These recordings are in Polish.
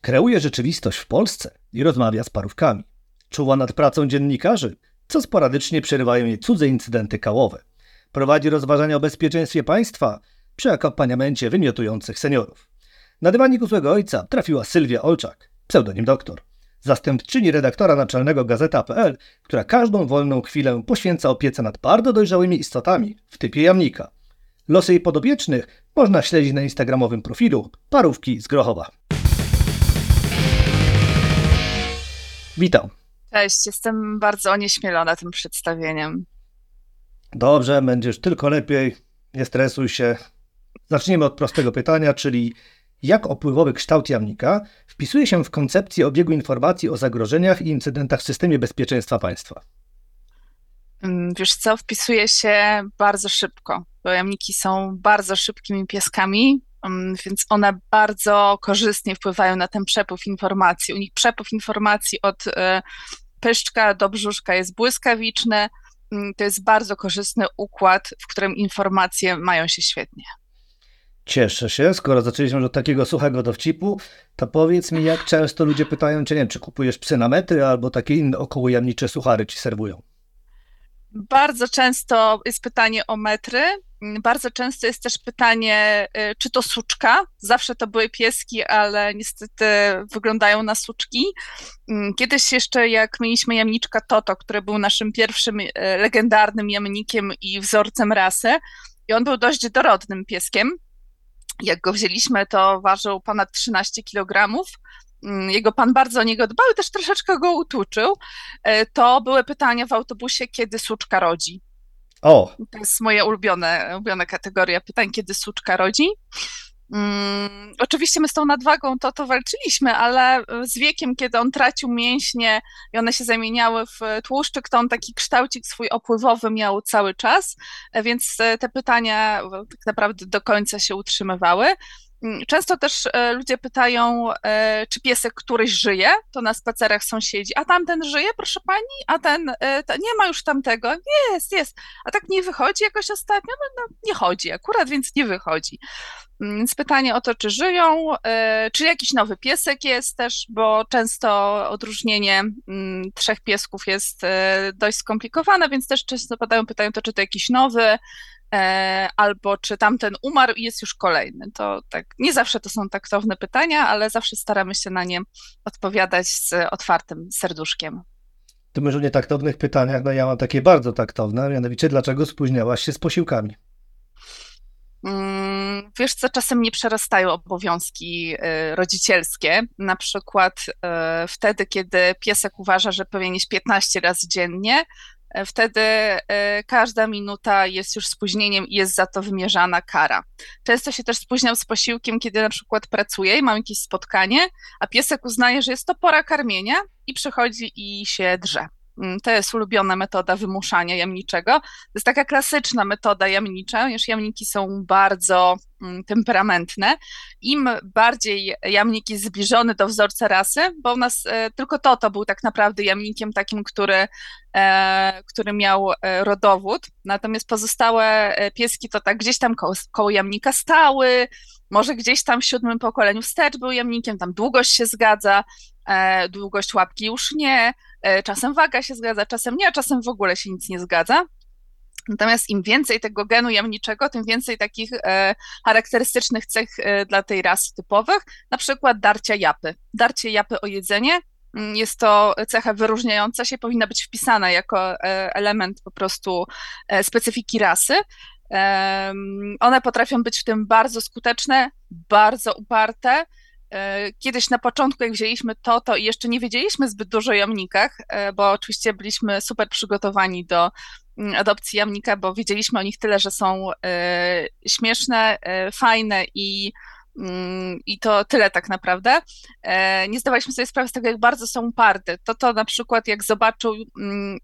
Kreuje rzeczywistość w Polsce i rozmawia z parówkami. Czuwa nad pracą dziennikarzy, co sporadycznie przerywają jej cudze incydenty kałowe. Prowadzi rozważania o bezpieczeństwie państwa przy akompaniamencie wymiotujących seniorów. Na dywanik złego ojca trafiła Sylwia Olczak, pseudonim doktor. Zastępczyni redaktora naczelnego Gazeta.pl, która każdą wolną chwilę poświęca opiece nad bardzo dojrzałymi istotami w typie jamnika. Losy jej podopiecznych można śledzić na instagramowym profilu Parówki z Grochowa. Witam. Cześć, jestem bardzo onieśmielona tym przedstawieniem. Dobrze, będziesz tylko lepiej. Nie stresuj się. Zaczniemy od prostego pytania, czyli jak opływowy kształt jamnika wpisuje się w koncepcję obiegu informacji o zagrożeniach i incydentach w systemie bezpieczeństwa państwa? Mm, wiesz co, wpisuje się bardzo szybko, bo jamniki są bardzo szybkimi pieskami, więc one bardzo korzystnie wpływają na ten przepływ informacji. U nich przepływ informacji od e, pyszczka do brzuszka jest błyskawiczny. Mm, to jest bardzo korzystny układ, w którym informacje mają się świetnie. Cieszę się, skoro zaczęliśmy od takiego suchego dowcipu, to powiedz mi, jak często ludzie pytają cię, nie wiem, czy kupujesz psy na metry, albo takie inne okołojamnicze suchary ci serwują? Bardzo często jest pytanie o metry. Bardzo często jest też pytanie, y, czy to suczka. Zawsze to były pieski, ale niestety wyglądają na suczki. Mm, kiedyś jeszcze, jak mieliśmy jamniczka Toto, który był naszym pierwszym y, legendarnym jamnikiem i wzorcem rasy, i on był dość dorodnym pieskiem. Jak go wzięliśmy, to ważył ponad 13 kg Mm, jego pan bardzo o niego dbał i też troszeczkę go utuczył, e, to były pytania w autobusie, kiedy suczka rodzi. O! To jest moja ulubione, ulubiona kategoria pytań, kiedy suczka rodzi. Um, oczywiście my z tą nadwagą to, to walczyliśmy, ale z wiekiem, kiedy on tracił mięśnie i one się zamieniały w tłuszczyk, to on taki kształcik swój opływowy miał cały czas, więc te pytania tak naprawdę do końca się utrzymywały. Mm, często też e, ludzie pytają, e, czy piesek któryś żyje, to na spacerach sąsiedzi, a tamten żyje, proszę pani, a ten, e, nie ma już tamtego, jest, jest, a tak nie wychodzi jakoś ostatnio, no, no nie chodzi akurat, więc nie wychodzi. Mm, więc pytanie o to, czy żyją, czy jakiś nowy piesek jest też, bo często odróżnienie mm, trzech piesków jest dość skomplikowane, więc też często padają pytają to, czy to jakiś nowy, albo czy tamten umarł i jest już kolejny. To tak, nie zawsze to są taktowne pytania, ale zawsze staramy się na nie odpowiadać z otwartym serduszkiem. Ty mówisz o nietaktownych pytaniach, no ja mam takie bardzo taktowne, mianowicie dlaczego spóźniałaś się z posiłkami? Mm, wiesz co, czasem nie przerastają obowiązki y, rodzicielskie. Na przykład y, wtedy, kiedy piesek uważa, że powinien jeść 15 razy dziennie, E, wtedy e, każda minuta jest już spóźnieniem i jest za to wymierzana kara. Często się też spóźniam z posiłkiem, kiedy na przykład pracuję i mam jakieś spotkanie, a piesek uznaje, że jest to pora karmienia i przychodzi i się drze. Mm, to jest ulubiona metoda wymuszania jamniczego. To jest taka klasyczna metoda jamnicza, ponieważ jamniki są bardzo mm, temperamentne. Im bardziej jamnik jest zbliżony do wzorca rasy, bo u nas e, tylko Toto był tak naprawdę jamnikiem takim, który, e, który miał e, rodowód, natomiast pozostałe pieski to tak gdzieś tam koło, koło jamnika stały, może gdzieś tam w siódmym pokoleniu wstecz był jamnikiem, tam długość się zgadza, długość łapki już nie, czasem waga się zgadza, czasem nie, a czasem w ogóle się nic nie zgadza. Natomiast im więcej tego genu jamniczego, tym więcej takich e, charakterystycznych cech e, dla tej rasy typowych, na przykład darcia japy. Darcie japy o jedzenie mm, jest to cecha wyróżniająca się, powinna być wpisana jako e, element po prostu e, specyfiki rasy. One potrafią być w tym bardzo skuteczne, bardzo uparte, E, kiedyś na początku, jak wzięliśmy to, to i jeszcze nie wiedzieliśmy zbyt dużo o jamnikach, e, bo oczywiście byliśmy super przygotowani do mm, adopcji jamnika, bo wiedzieliśmy o nich tyle, że są e, śmieszne, fajne i, mm, i to tyle tak naprawdę. Nie zdawaliśmy sobie sprawy z tego, jak bardzo są uparte. To to na przykład, jak zobaczył mm,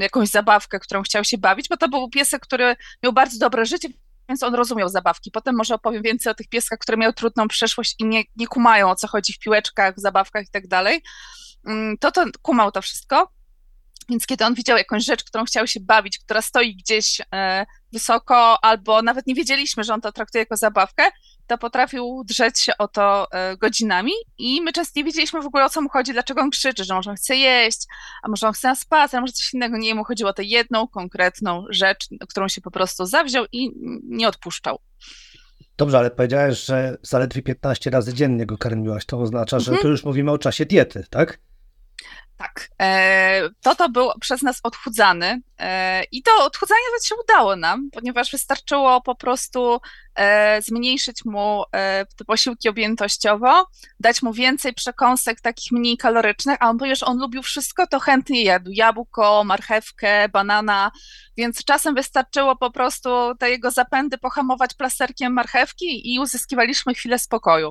jakąś zabawkę, którą chciał się bawić, bo to był piesek, który miał bardzo dobre życie, więc on rozumiał zabawki. Potem może opowiem więcej o tych pieskach, które miały trudną przeszłość i nie, nie kumają o co chodzi w piłeczkach, w zabawkach i tak dalej. Mm, to to kumał to wszystko. Więc kiedy on widział jakąś rzecz, którą chciał się bawić, która stoi gdzieś e, wysoko, albo nawet nie wiedzieliśmy, że on to traktuje jako zabawkę, to potrafił drzeć się o to e, godzinami i my często nie wiedzieliśmy w ogóle o co mu chodzi, dlaczego on krzyczy, że może on chce jeść, a może on chce na spacer, a może coś innego. Nie, mu chodziło o tę jedną konkretną rzecz, którą się po prostu zawziął i nie odpuszczał. Dobrze, ale powiedziałeś, że zaledwie 15 razy dziennie go karmiłaś. To oznacza, że Mhm. tu już mówimy o czasie diety, tak? Tak. E, Toto był przez nas odchudzany e, i to odchudzanie nawet się udało nam, ponieważ wystarczyło po prostu zmniejszyć mu e, te posiłki objętościowo, dać mu więcej przekąsek takich mniej kalorycznych, a on, ponieważ on lubił wszystko, to chętnie jadł jabłko, marchewkę, banana, więc czasem wystarczyło po prostu te jego zapędy pohamować plasterkiem marchewki i uzyskiwaliśmy chwilę spokoju.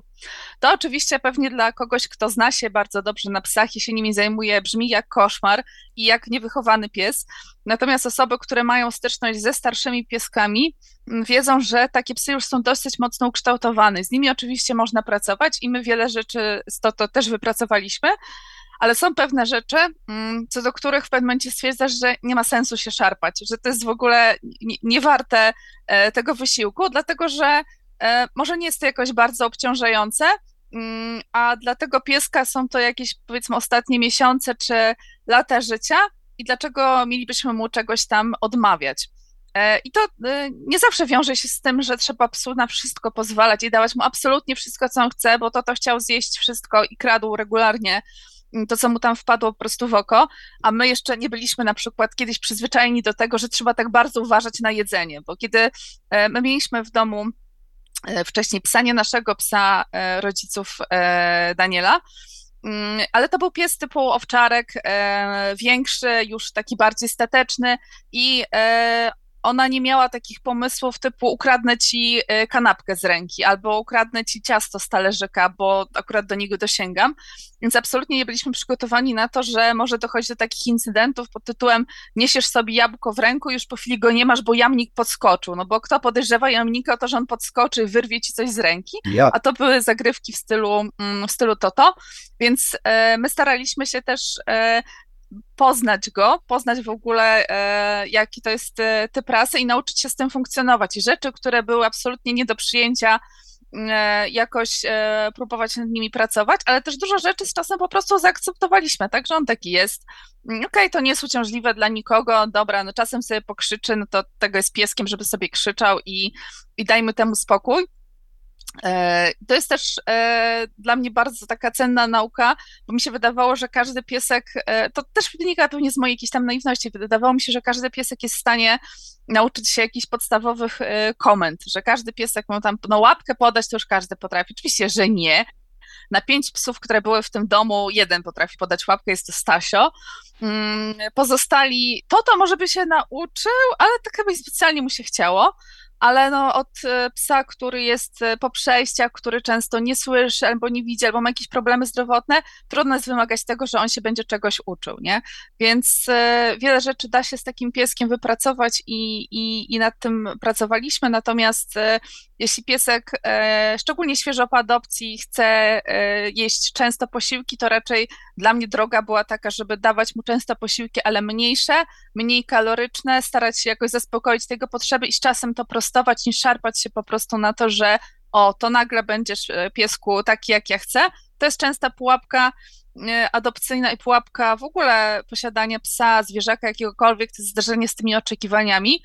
To oczywiście pewnie dla kogoś, kto zna się bardzo dobrze na psach i się nimi zajmuje, brzmi jak koszmar i jak niewychowany pies. Natomiast osoby, które mają styczność ze starszymi pieskami, m, wiedzą, że takie psy już są dosyć mocno ukształtowane. Z nimi oczywiście można pracować i my wiele rzeczy z to, to też wypracowaliśmy. Ale są pewne rzeczy, mm, co do których w pewnym momencie stwierdzasz, że nie ma sensu się szarpać, że to jest w ogóle nie, nie e, tego wysiłku, dlatego że E, Może nie jest to jakoś bardzo obciążające, mm, a dla tego pieska są to jakieś powiedzmy ostatnie miesiące czy lata życia i dlaczego mielibyśmy mu czegoś tam odmawiać. E, I to e, nie zawsze wiąże się z tym, że trzeba psu na wszystko pozwalać i dawać mu absolutnie wszystko, co on chce, bo to to chciał zjeść wszystko i kradł regularnie mm, to, co mu tam wpadło po prostu w oko, a my jeszcze nie byliśmy na przykład kiedyś przyzwyczajeni do tego, że trzeba tak bardzo uważać na jedzenie, bo kiedy e, my mieliśmy w domu wcześniej psa, nie naszego psa rodziców Daniela, ale to był pies typu owczarek, e, większy, już taki bardziej stateczny i e, ona nie miała takich pomysłów typu ukradnę ci e, kanapkę z ręki albo ukradnę ci ciasto z talerzyka, bo akurat do niego dosięgam. Więc absolutnie nie byliśmy przygotowani na to, że może dochodzić do takich incydentów pod tytułem niesiesz sobie jabłko w ręku, już po chwili go nie masz, bo jamnik podskoczył. No bo kto podejrzewa jamnika o to, że on podskoczy i wyrwie ci coś z ręki? Ja. a to były zagrywki w stylu, mm, w stylu Toto, więc e, my staraliśmy się też e, poznać go, poznać w ogóle e, jaki to jest e, typ rasy i nauczyć się z tym funkcjonować. I rzeczy, które były absolutnie nie do przyjęcia, e, jakoś próbować nad nimi pracować, ale też dużo rzeczy z czasem po prostu zaakceptowaliśmy, tak, że on taki jest. Mm, Okej, to nie jest uciążliwe dla nikogo, dobra, no czasem sobie pokrzyczy, no to tego jest pieskiem, żeby sobie krzyczał i, i dajmy temu spokój. E, To jest też e, dla mnie bardzo taka cenna nauka, bo mi się wydawało, że każdy piesek, e, to też wynika pewnie z mojej jakiejś tam naiwności, wydawało mi się, że każdy piesek jest w stanie nauczyć się jakichś podstawowych komend, że każdy piesek ma tam no, łapkę podać, to już każdy potrafi. Oczywiście, że nie. Na pięć psów, które były w tym domu, jeden potrafi podać łapkę, jest to Stasio. Mm, Pozostali, to to może by się nauczył, ale tak chyba specjalnie mu się chciało ale no od e, psa, który jest e, po przejściach, który często nie słyszy albo nie widzi, albo ma jakieś problemy zdrowotne, trudno jest wymagać tego, że on się będzie czegoś uczył, nie? Więc e, wiele rzeczy da się z takim pieskiem wypracować i, i, i nad tym pracowaliśmy, natomiast jeśli piesek, e, szczególnie świeżo po adopcji, chce e, jeść często posiłki, to raczej dla mnie droga była taka, żeby dawać mu często posiłki, ale mniejsze, mniej kaloryczne, starać się jakoś zaspokoić tego potrzeby i z czasem to prostować, niż szarpać się po prostu na to, że o, to nagle będziesz e, piesku taki, jak ja chcę. To jest częsta pułapka adopcyjna i pułapka w ogóle posiadania psa, zwierzaka jakiegokolwiek, to jest zderzenie z tymi oczekiwaniami.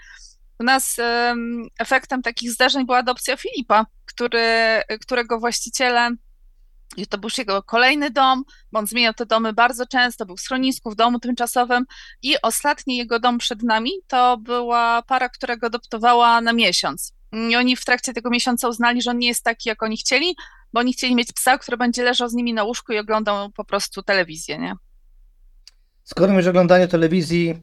U nas em, efektem takich zdarzeń była adopcja Filipa, który, którego właściciele i to był już jego kolejny dom, bo on zmieniał te domy bardzo często, był w schronisku, w domu tymczasowym i ostatni jego dom przed nami to była para, która go adoptowała na miesiąc. I oni w trakcie tego miesiąca uznali, że on nie jest taki, jak oni chcieli, bo oni chcieli mieć psa, który będzie leżał z nimi na łóżku i oglądał po prostu telewizję, nie? Skoro mówisz o oglądaniu telewizji,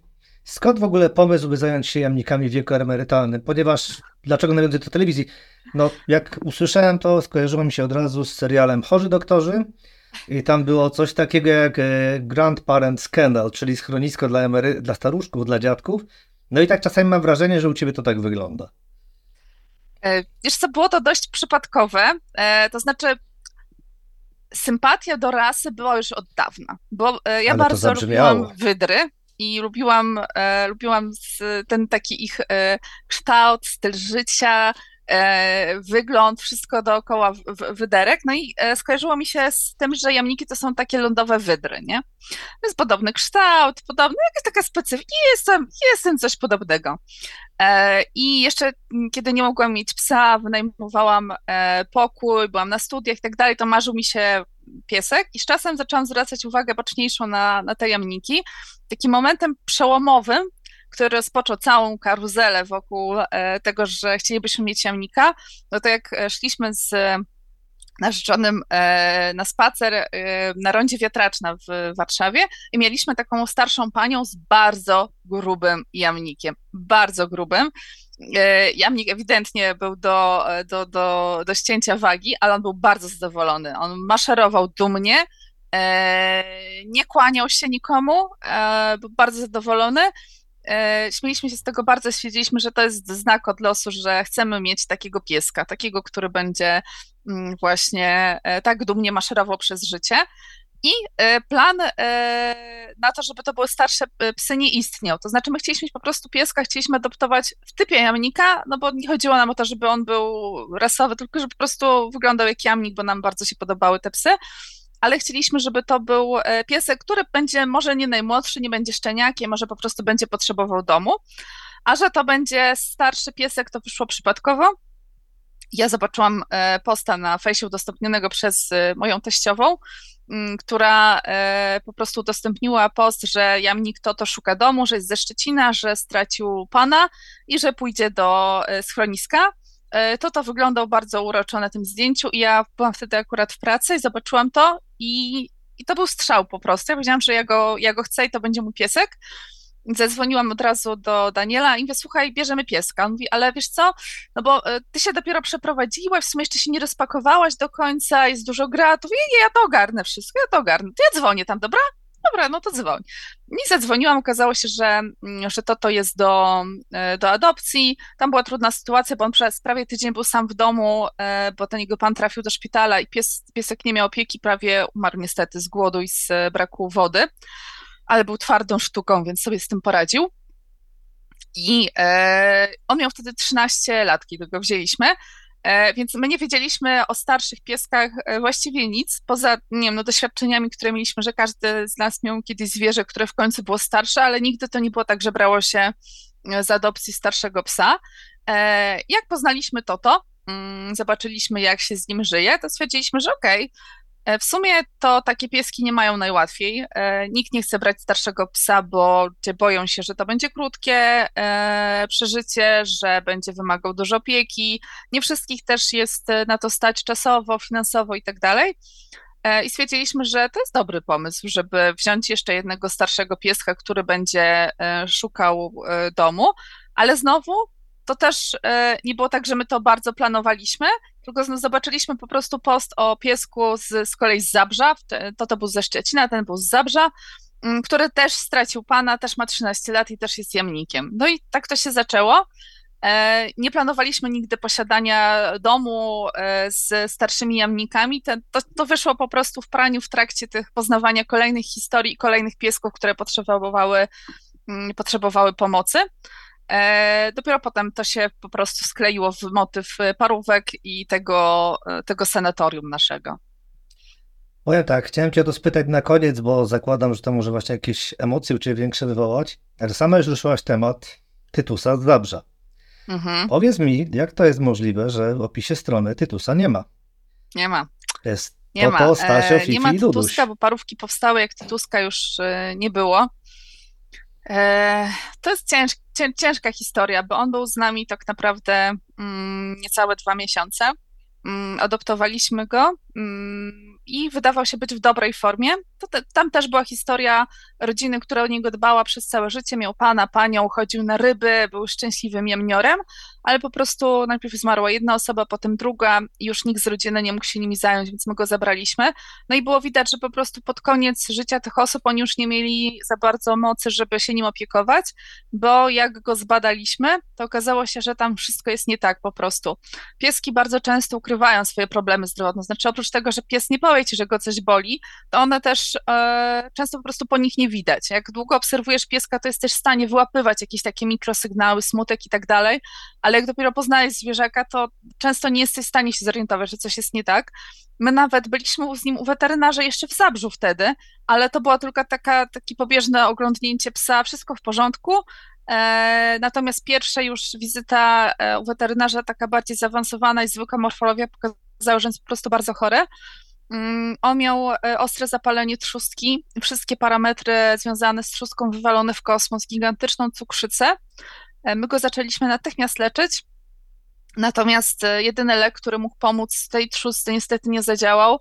skąd w ogóle pomysł, by zająć się jamnikami w wieku emerytalnym? Ponieważ, dlaczego nawiązuję do telewizji? No, jak usłyszałem to, skojarzyło mi się od razu z serialem Chorzy Doktorzy i tam było coś takiego jak e, Grandparent Scandal, czyli schronisko dla, emery- dla staruszków, dla dziadków. No i tak czasami mam wrażenie, że u ciebie to tak wygląda. E, Wiesz co, było to dość przypadkowe, e, to znaczy sympatia do rasy była już od dawna, bo ja Ale bardzo lubiłam wydry, i lubiłam, e, lubiłam ten taki ich e, kształt, styl życia, wygląd, wszystko dookoła wyderek. No i e, skojarzyło mi się z tym, że jamniki to są takie lądowe wydry, nie? Jest podobny kształt, podobny, jakaś taka specyfika, jest, jest tym coś podobnego. E, I jeszcze kiedy nie mogłam mieć psa, wynajmowałam e, pokój, byłam na studiach i tak dalej, to marzył mi się piesek i z czasem zaczęłam zwracać uwagę baczniejszą na, na te jamniki. Takim momentem przełomowym, który rozpoczął całą karuzelę wokół e, tego, że chcielibyśmy mieć jamnika, no to jak szliśmy z narzeczonym na spacer na rondzie wiatraczna w Warszawie i mieliśmy taką starszą panią z bardzo grubym jamnikiem, bardzo grubym. Jamnik ewidentnie był do, do, do, do ścięcia wagi, ale on był bardzo zadowolony. On maszerował dumnie, nie kłaniał się nikomu, był bardzo zadowolony. Śmieliśmy się z tego bardzo, stwierdziliśmy, że to jest znak od losu, że chcemy mieć takiego pieska, takiego, który będzie mm, właśnie tak dumnie maszerował przez życie. I plan na to, żeby to były starsze psy, nie istniał. To znaczy, my chcieliśmy mieć po prostu pieska, chcieliśmy adoptować w typie jamnika, no bo nie chodziło nam o to, żeby on był rasowy, tylko żeby po prostu wyglądał jak jamnik, bo nam bardzo się podobały te psy. Ale chcieliśmy, żeby to był piesek, który będzie może nie najmłodszy, nie będzie szczeniakiem, może po prostu będzie potrzebował domu. A że to będzie starszy piesek, to wyszło przypadkowo. Ja zobaczyłam posta na fejsie udostępnionego przez moją teściową, która po prostu udostępniła post, że jamnik to to szuka domu, że jest ze Szczecina, że stracił pana i że pójdzie do schroniska. To to wyglądał bardzo uroczo na tym zdjęciu i ja byłam wtedy akurat w pracy i zobaczyłam to i, i to był strzał po prostu. Ja powiedziałam, że ja go, ja go chcę i to będzie mój piesek. Zadzwoniłam od razu do Daniela i mówię, słuchaj, bierzemy pieska. On mówi, ale wiesz co, no bo ty się dopiero przeprowadziłaś, w sumie jeszcze się nie rozpakowałaś do końca, jest dużo gratów. Nie, ja to ogarnę wszystko, ja to ogarnę. To ja dzwonię tam, dobra? Dobra, no to dzwoń. I zadzwoniłam, okazało się, że, że to to jest do, do adopcji. Tam była trudna sytuacja, bo on przez prawie tydzień był sam w domu, bo ten jego pan trafił do szpitala i pies, piesek nie miał opieki, prawie umarł niestety z głodu i z braku wody ale był twardą sztuką, więc sobie z tym poradził. I e, on miał wtedy 13 lat, kiedy go wzięliśmy, e, więc my nie wiedzieliśmy o starszych pieskach e, właściwie nic, poza nie wiem, no, doświadczeniami, które mieliśmy, że każdy z nas miał kiedyś zwierzę, które w końcu było starsze, ale nigdy to nie było tak, że brało się e, z adopcji starszego psa. E, jak poznaliśmy Toto, mm, zobaczyliśmy, jak się z nim żyje, to stwierdziliśmy, że okej, okay, E, w sumie to takie pieski nie mają najłatwiej. E, nikt nie chce brać starszego psa, bo boją się, że to będzie krótkie e, przeżycie, że będzie wymagał dużo opieki. Nie wszystkich też jest na to stać czasowo, finansowo i tak dalej. I stwierdziliśmy, że to jest dobry pomysł, żeby wziąć jeszcze jednego starszego pieska, który będzie szukał domu, ale znowu to też nie było tak, że my to bardzo planowaliśmy, tylko zobaczyliśmy po prostu post o piesku z, z kolei z Zabrza, to to był ze Szczecina, ten był z Zabrza, mm, który też stracił pana, też ma 13 lat i też jest jamnikiem. No i tak to się zaczęło. E, nie planowaliśmy nigdy posiadania domu e, z starszymi jamnikami. To, to, wyszło po prostu w praniu w trakcie tych poznawania kolejnych historii i kolejnych piesków, które potrzebowały, mm, potrzebowały pomocy. E, dopiero potem to się po prostu skleiło w motyw parówek i tego, e, tego senatorium naszego. Powiem tak, chciałem cię to spytać na koniec, bo zakładam, że to może właśnie jakieś emocje u ciebie większe wywołać. Ale sama już ruszyłaś temat Tytusa z Zabrza. Mhm. Powiedz mi, jak to jest możliwe, że w opisie strony Tytusa nie ma? Nie ma. Jest nie to, ma. to Stasio, e, Fifi Nie ma Tytuska, bo parówki powstały, jak Tytuska już nie było. E, to jest cięż, ciężka historia, bo on był z nami tak naprawdę mm, niecałe dwa miesiące. Mm, adoptowaliśmy go mm, i wydawał się być w dobrej formie. Te, tam też była historia rodziny, która o niego dbała przez całe życie. Miał pana, panią, chodził na ryby, był szczęśliwym jemniorem, ale po prostu najpierw zmarła jedna osoba, potem druga już nikt z rodziny nie mógł się nimi zająć, więc my go zabraliśmy. No i było widać, że po prostu pod koniec życia tych osób oni już nie mieli za bardzo mocy, żeby się nim opiekować, bo jak go zbadaliśmy, to okazało się, że tam wszystko jest nie tak po prostu. Pieski bardzo często ukrywają swoje problemy zdrowotne, znaczy oprócz tego, że pies nie powie ci, że go coś boli, to one też e, często po prostu po nich nie widać. Jak długo obserwujesz pieska, to jesteś w stanie wyłapywać jakieś takie mikrosygnały, smutek i tak dalej, ale jak dopiero poznajesz zwierzaka, to często nie jesteś w stanie się zorientować, że coś jest nie tak. My nawet byliśmy z nim u weterynarza jeszcze w Zabrzu wtedy, ale to było tylko taka, takie pobieżne oglądnięcie psa, wszystko w porządku. E, natomiast pierwsza już wizyta e, u weterynarza, taka bardziej zaawansowana i zwykła morfologia pokazała, że jest po prostu bardzo chory. Mm, on miał e, ostre zapalenie trzustki, wszystkie parametry związane z trzustką wywalone w kosmos, gigantyczną cukrzycę. E, my go zaczęliśmy natychmiast leczyć, natomiast e, jedyny lek, który mógł pomóc tej trzustce niestety nie zadziałał.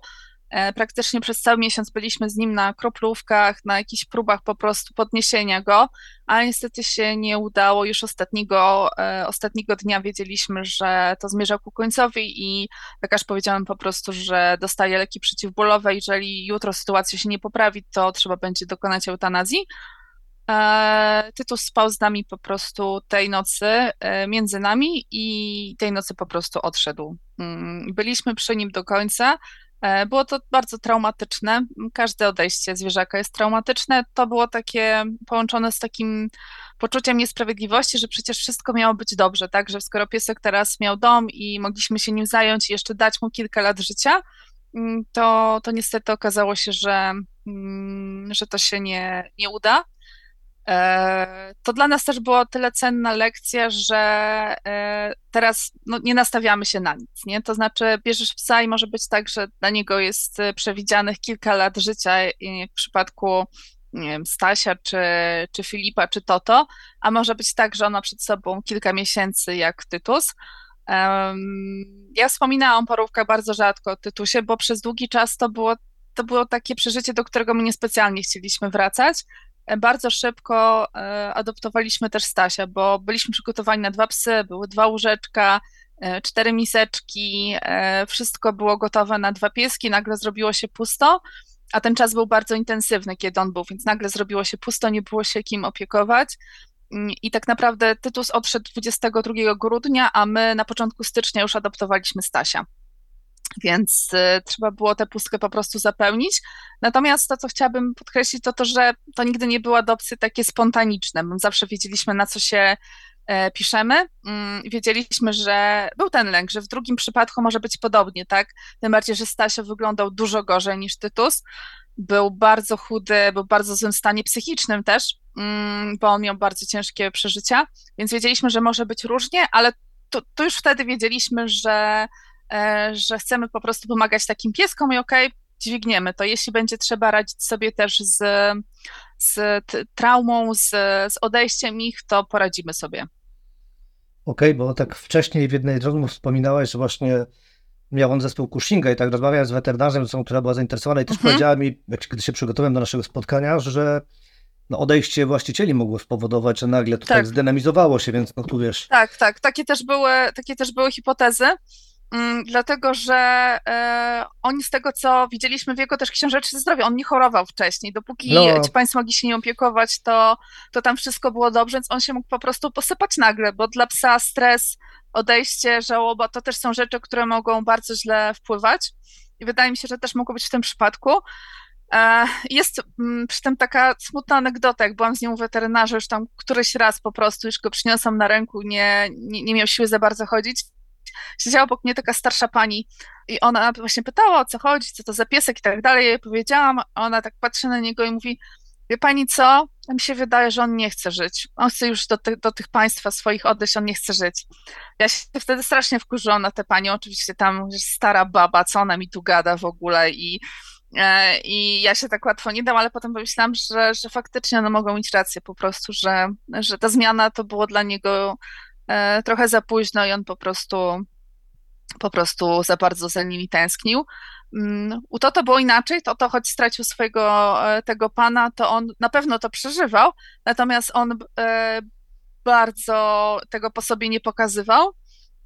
Praktycznie przez cały miesiąc byliśmy z nim na kroplówkach, na jakichś próbach po prostu podniesienia go, ale niestety się nie udało. Już ostatniego, ostatniego dnia wiedzieliśmy, że to zmierza ku końcowi i lekarz powiedział po prostu, że dostaje leki przeciwbólowe. Jeżeli jutro sytuacja się nie poprawi, to trzeba będzie dokonać eutanazji. Tytus spał z nami po prostu tej nocy, między nami i tej nocy po prostu odszedł. Mm, byliśmy przy nim do końca. E, było to bardzo traumatyczne. Każde odejście zwierzaka jest traumatyczne. To było takie połączone z takim poczuciem niesprawiedliwości, że przecież wszystko miało być dobrze, tak? Że skoro piesek teraz miał dom i mogliśmy się nim zająć i jeszcze dać mu kilka lat życia, mm, to, to niestety okazało się, że, mm, że to się nie, nie uda. E, to dla nas też była tyle cenna lekcja, że e, teraz no, nie nastawiamy się na nic, nie? To znaczy bierzesz psa i może być tak, że dla niego jest e, przewidzianych kilka lat życia, jak w przypadku nie wiem, Stasia, czy, czy Filipa, czy Toto, a może być tak, że ona przed sobą kilka miesięcy jak Tytus. ja wspominałam o bardzo rzadko o Tytusie, bo przez długi czas to było, to było takie przeżycie, do którego my niespecjalnie chcieliśmy wracać, bardzo szybko e, adoptowaliśmy też Stasia, bo byliśmy przygotowani na dwa psy, były dwa łóżeczka, e, cztery miseczki, e, wszystko było gotowe na dwa pieski, nagle zrobiło się pusto, a ten czas był bardzo intensywny, kiedy on był, więc nagle zrobiło się pusto, nie było się kim opiekować. Mm, I tak naprawdę Tytus odszedł 22 grudnia, a my na początku stycznia już adoptowaliśmy Stasia więc y, trzeba było tę pustkę po prostu zapełnić. Natomiast to, co chciałabym podkreślić, to to, że to nigdy nie były adopcje takie spontaniczne. My zawsze wiedzieliśmy, na co się e, piszemy. Mm, wiedzieliśmy, że był ten lęk, że w drugim przypadku może być podobnie, tak? Tym bardziej, że Stasio wyglądał dużo gorzej niż Tytus. Był bardzo chudy, był w bardzo złym stanie psychicznym też, mm, bo on miał bardzo ciężkie przeżycia, więc wiedzieliśmy, że może być różnie, ale to, to już wtedy wiedzieliśmy, że że chcemy po prostu pomagać takim pieskom i okej, okay, dźwigniemy to. Jeśli będzie trzeba radzić sobie też z, z traumą, z, z odejściem ich, to poradzimy sobie. Okej, okay, bo tak wcześniej w jednej z rozmów wspominałaś, że właśnie miał on zespół Cushinga i tak rozmawiałem z weterynarzem, która była zainteresowana i też mhm. powiedziała mi, gdy się przygotowałem do naszego spotkania, że no odejście właścicieli mogło spowodować, że nagle to tak, tak zdynamizowało się, więc no tu wiesz. Tak, tak, takie też były, takie też były hipotezy. Mm, dlatego że e, oni z tego, co widzieliśmy w jego też książeczce zdrowia, on nie chorował wcześniej. Dopóki no. ci państwo mogli się nie opiekować, to, to tam wszystko było dobrze, więc on się mógł po prostu posypać nagle, bo dla psa stres, odejście, żałoba, to też są rzeczy, które mogą bardzo źle wpływać. I wydaje mi się, że też mogło być w tym przypadku. E, jest mm, przy tym taka smutna anegdota, jak byłam z nią u weterynarza już tam któryś raz po prostu, już go przyniosłam na ręku, nie, nie, nie miał siły za bardzo chodzić siedziała obok mnie taka starsza pani i ona właśnie pytała, o co chodzi, co to za piesek i tak dalej. Ja jej powiedziałam, ona tak patrzy na niego i mówi, wie pani co, mi się wydaje, że on nie chce żyć. On chce już do, ty, do tych państwa swoich odejść, on nie chce żyć. Ja się wtedy strasznie wkurzyłam na tę panią, oczywiście tam stara baba, co ona mi tu gada w ogóle i e, i ja się tak łatwo nie dam, ale potem pomyślałam, że, że faktycznie one mogą mieć rację po prostu, że, że ta zmiana to było dla niego trochę za późno i on po prostu po prostu za bardzo za nimi tęsknił. Mm, u Toto było inaczej, Toto choć stracił swojego e, tego pana, to on na pewno to przeżywał, natomiast on e, bardzo tego po sobie nie pokazywał.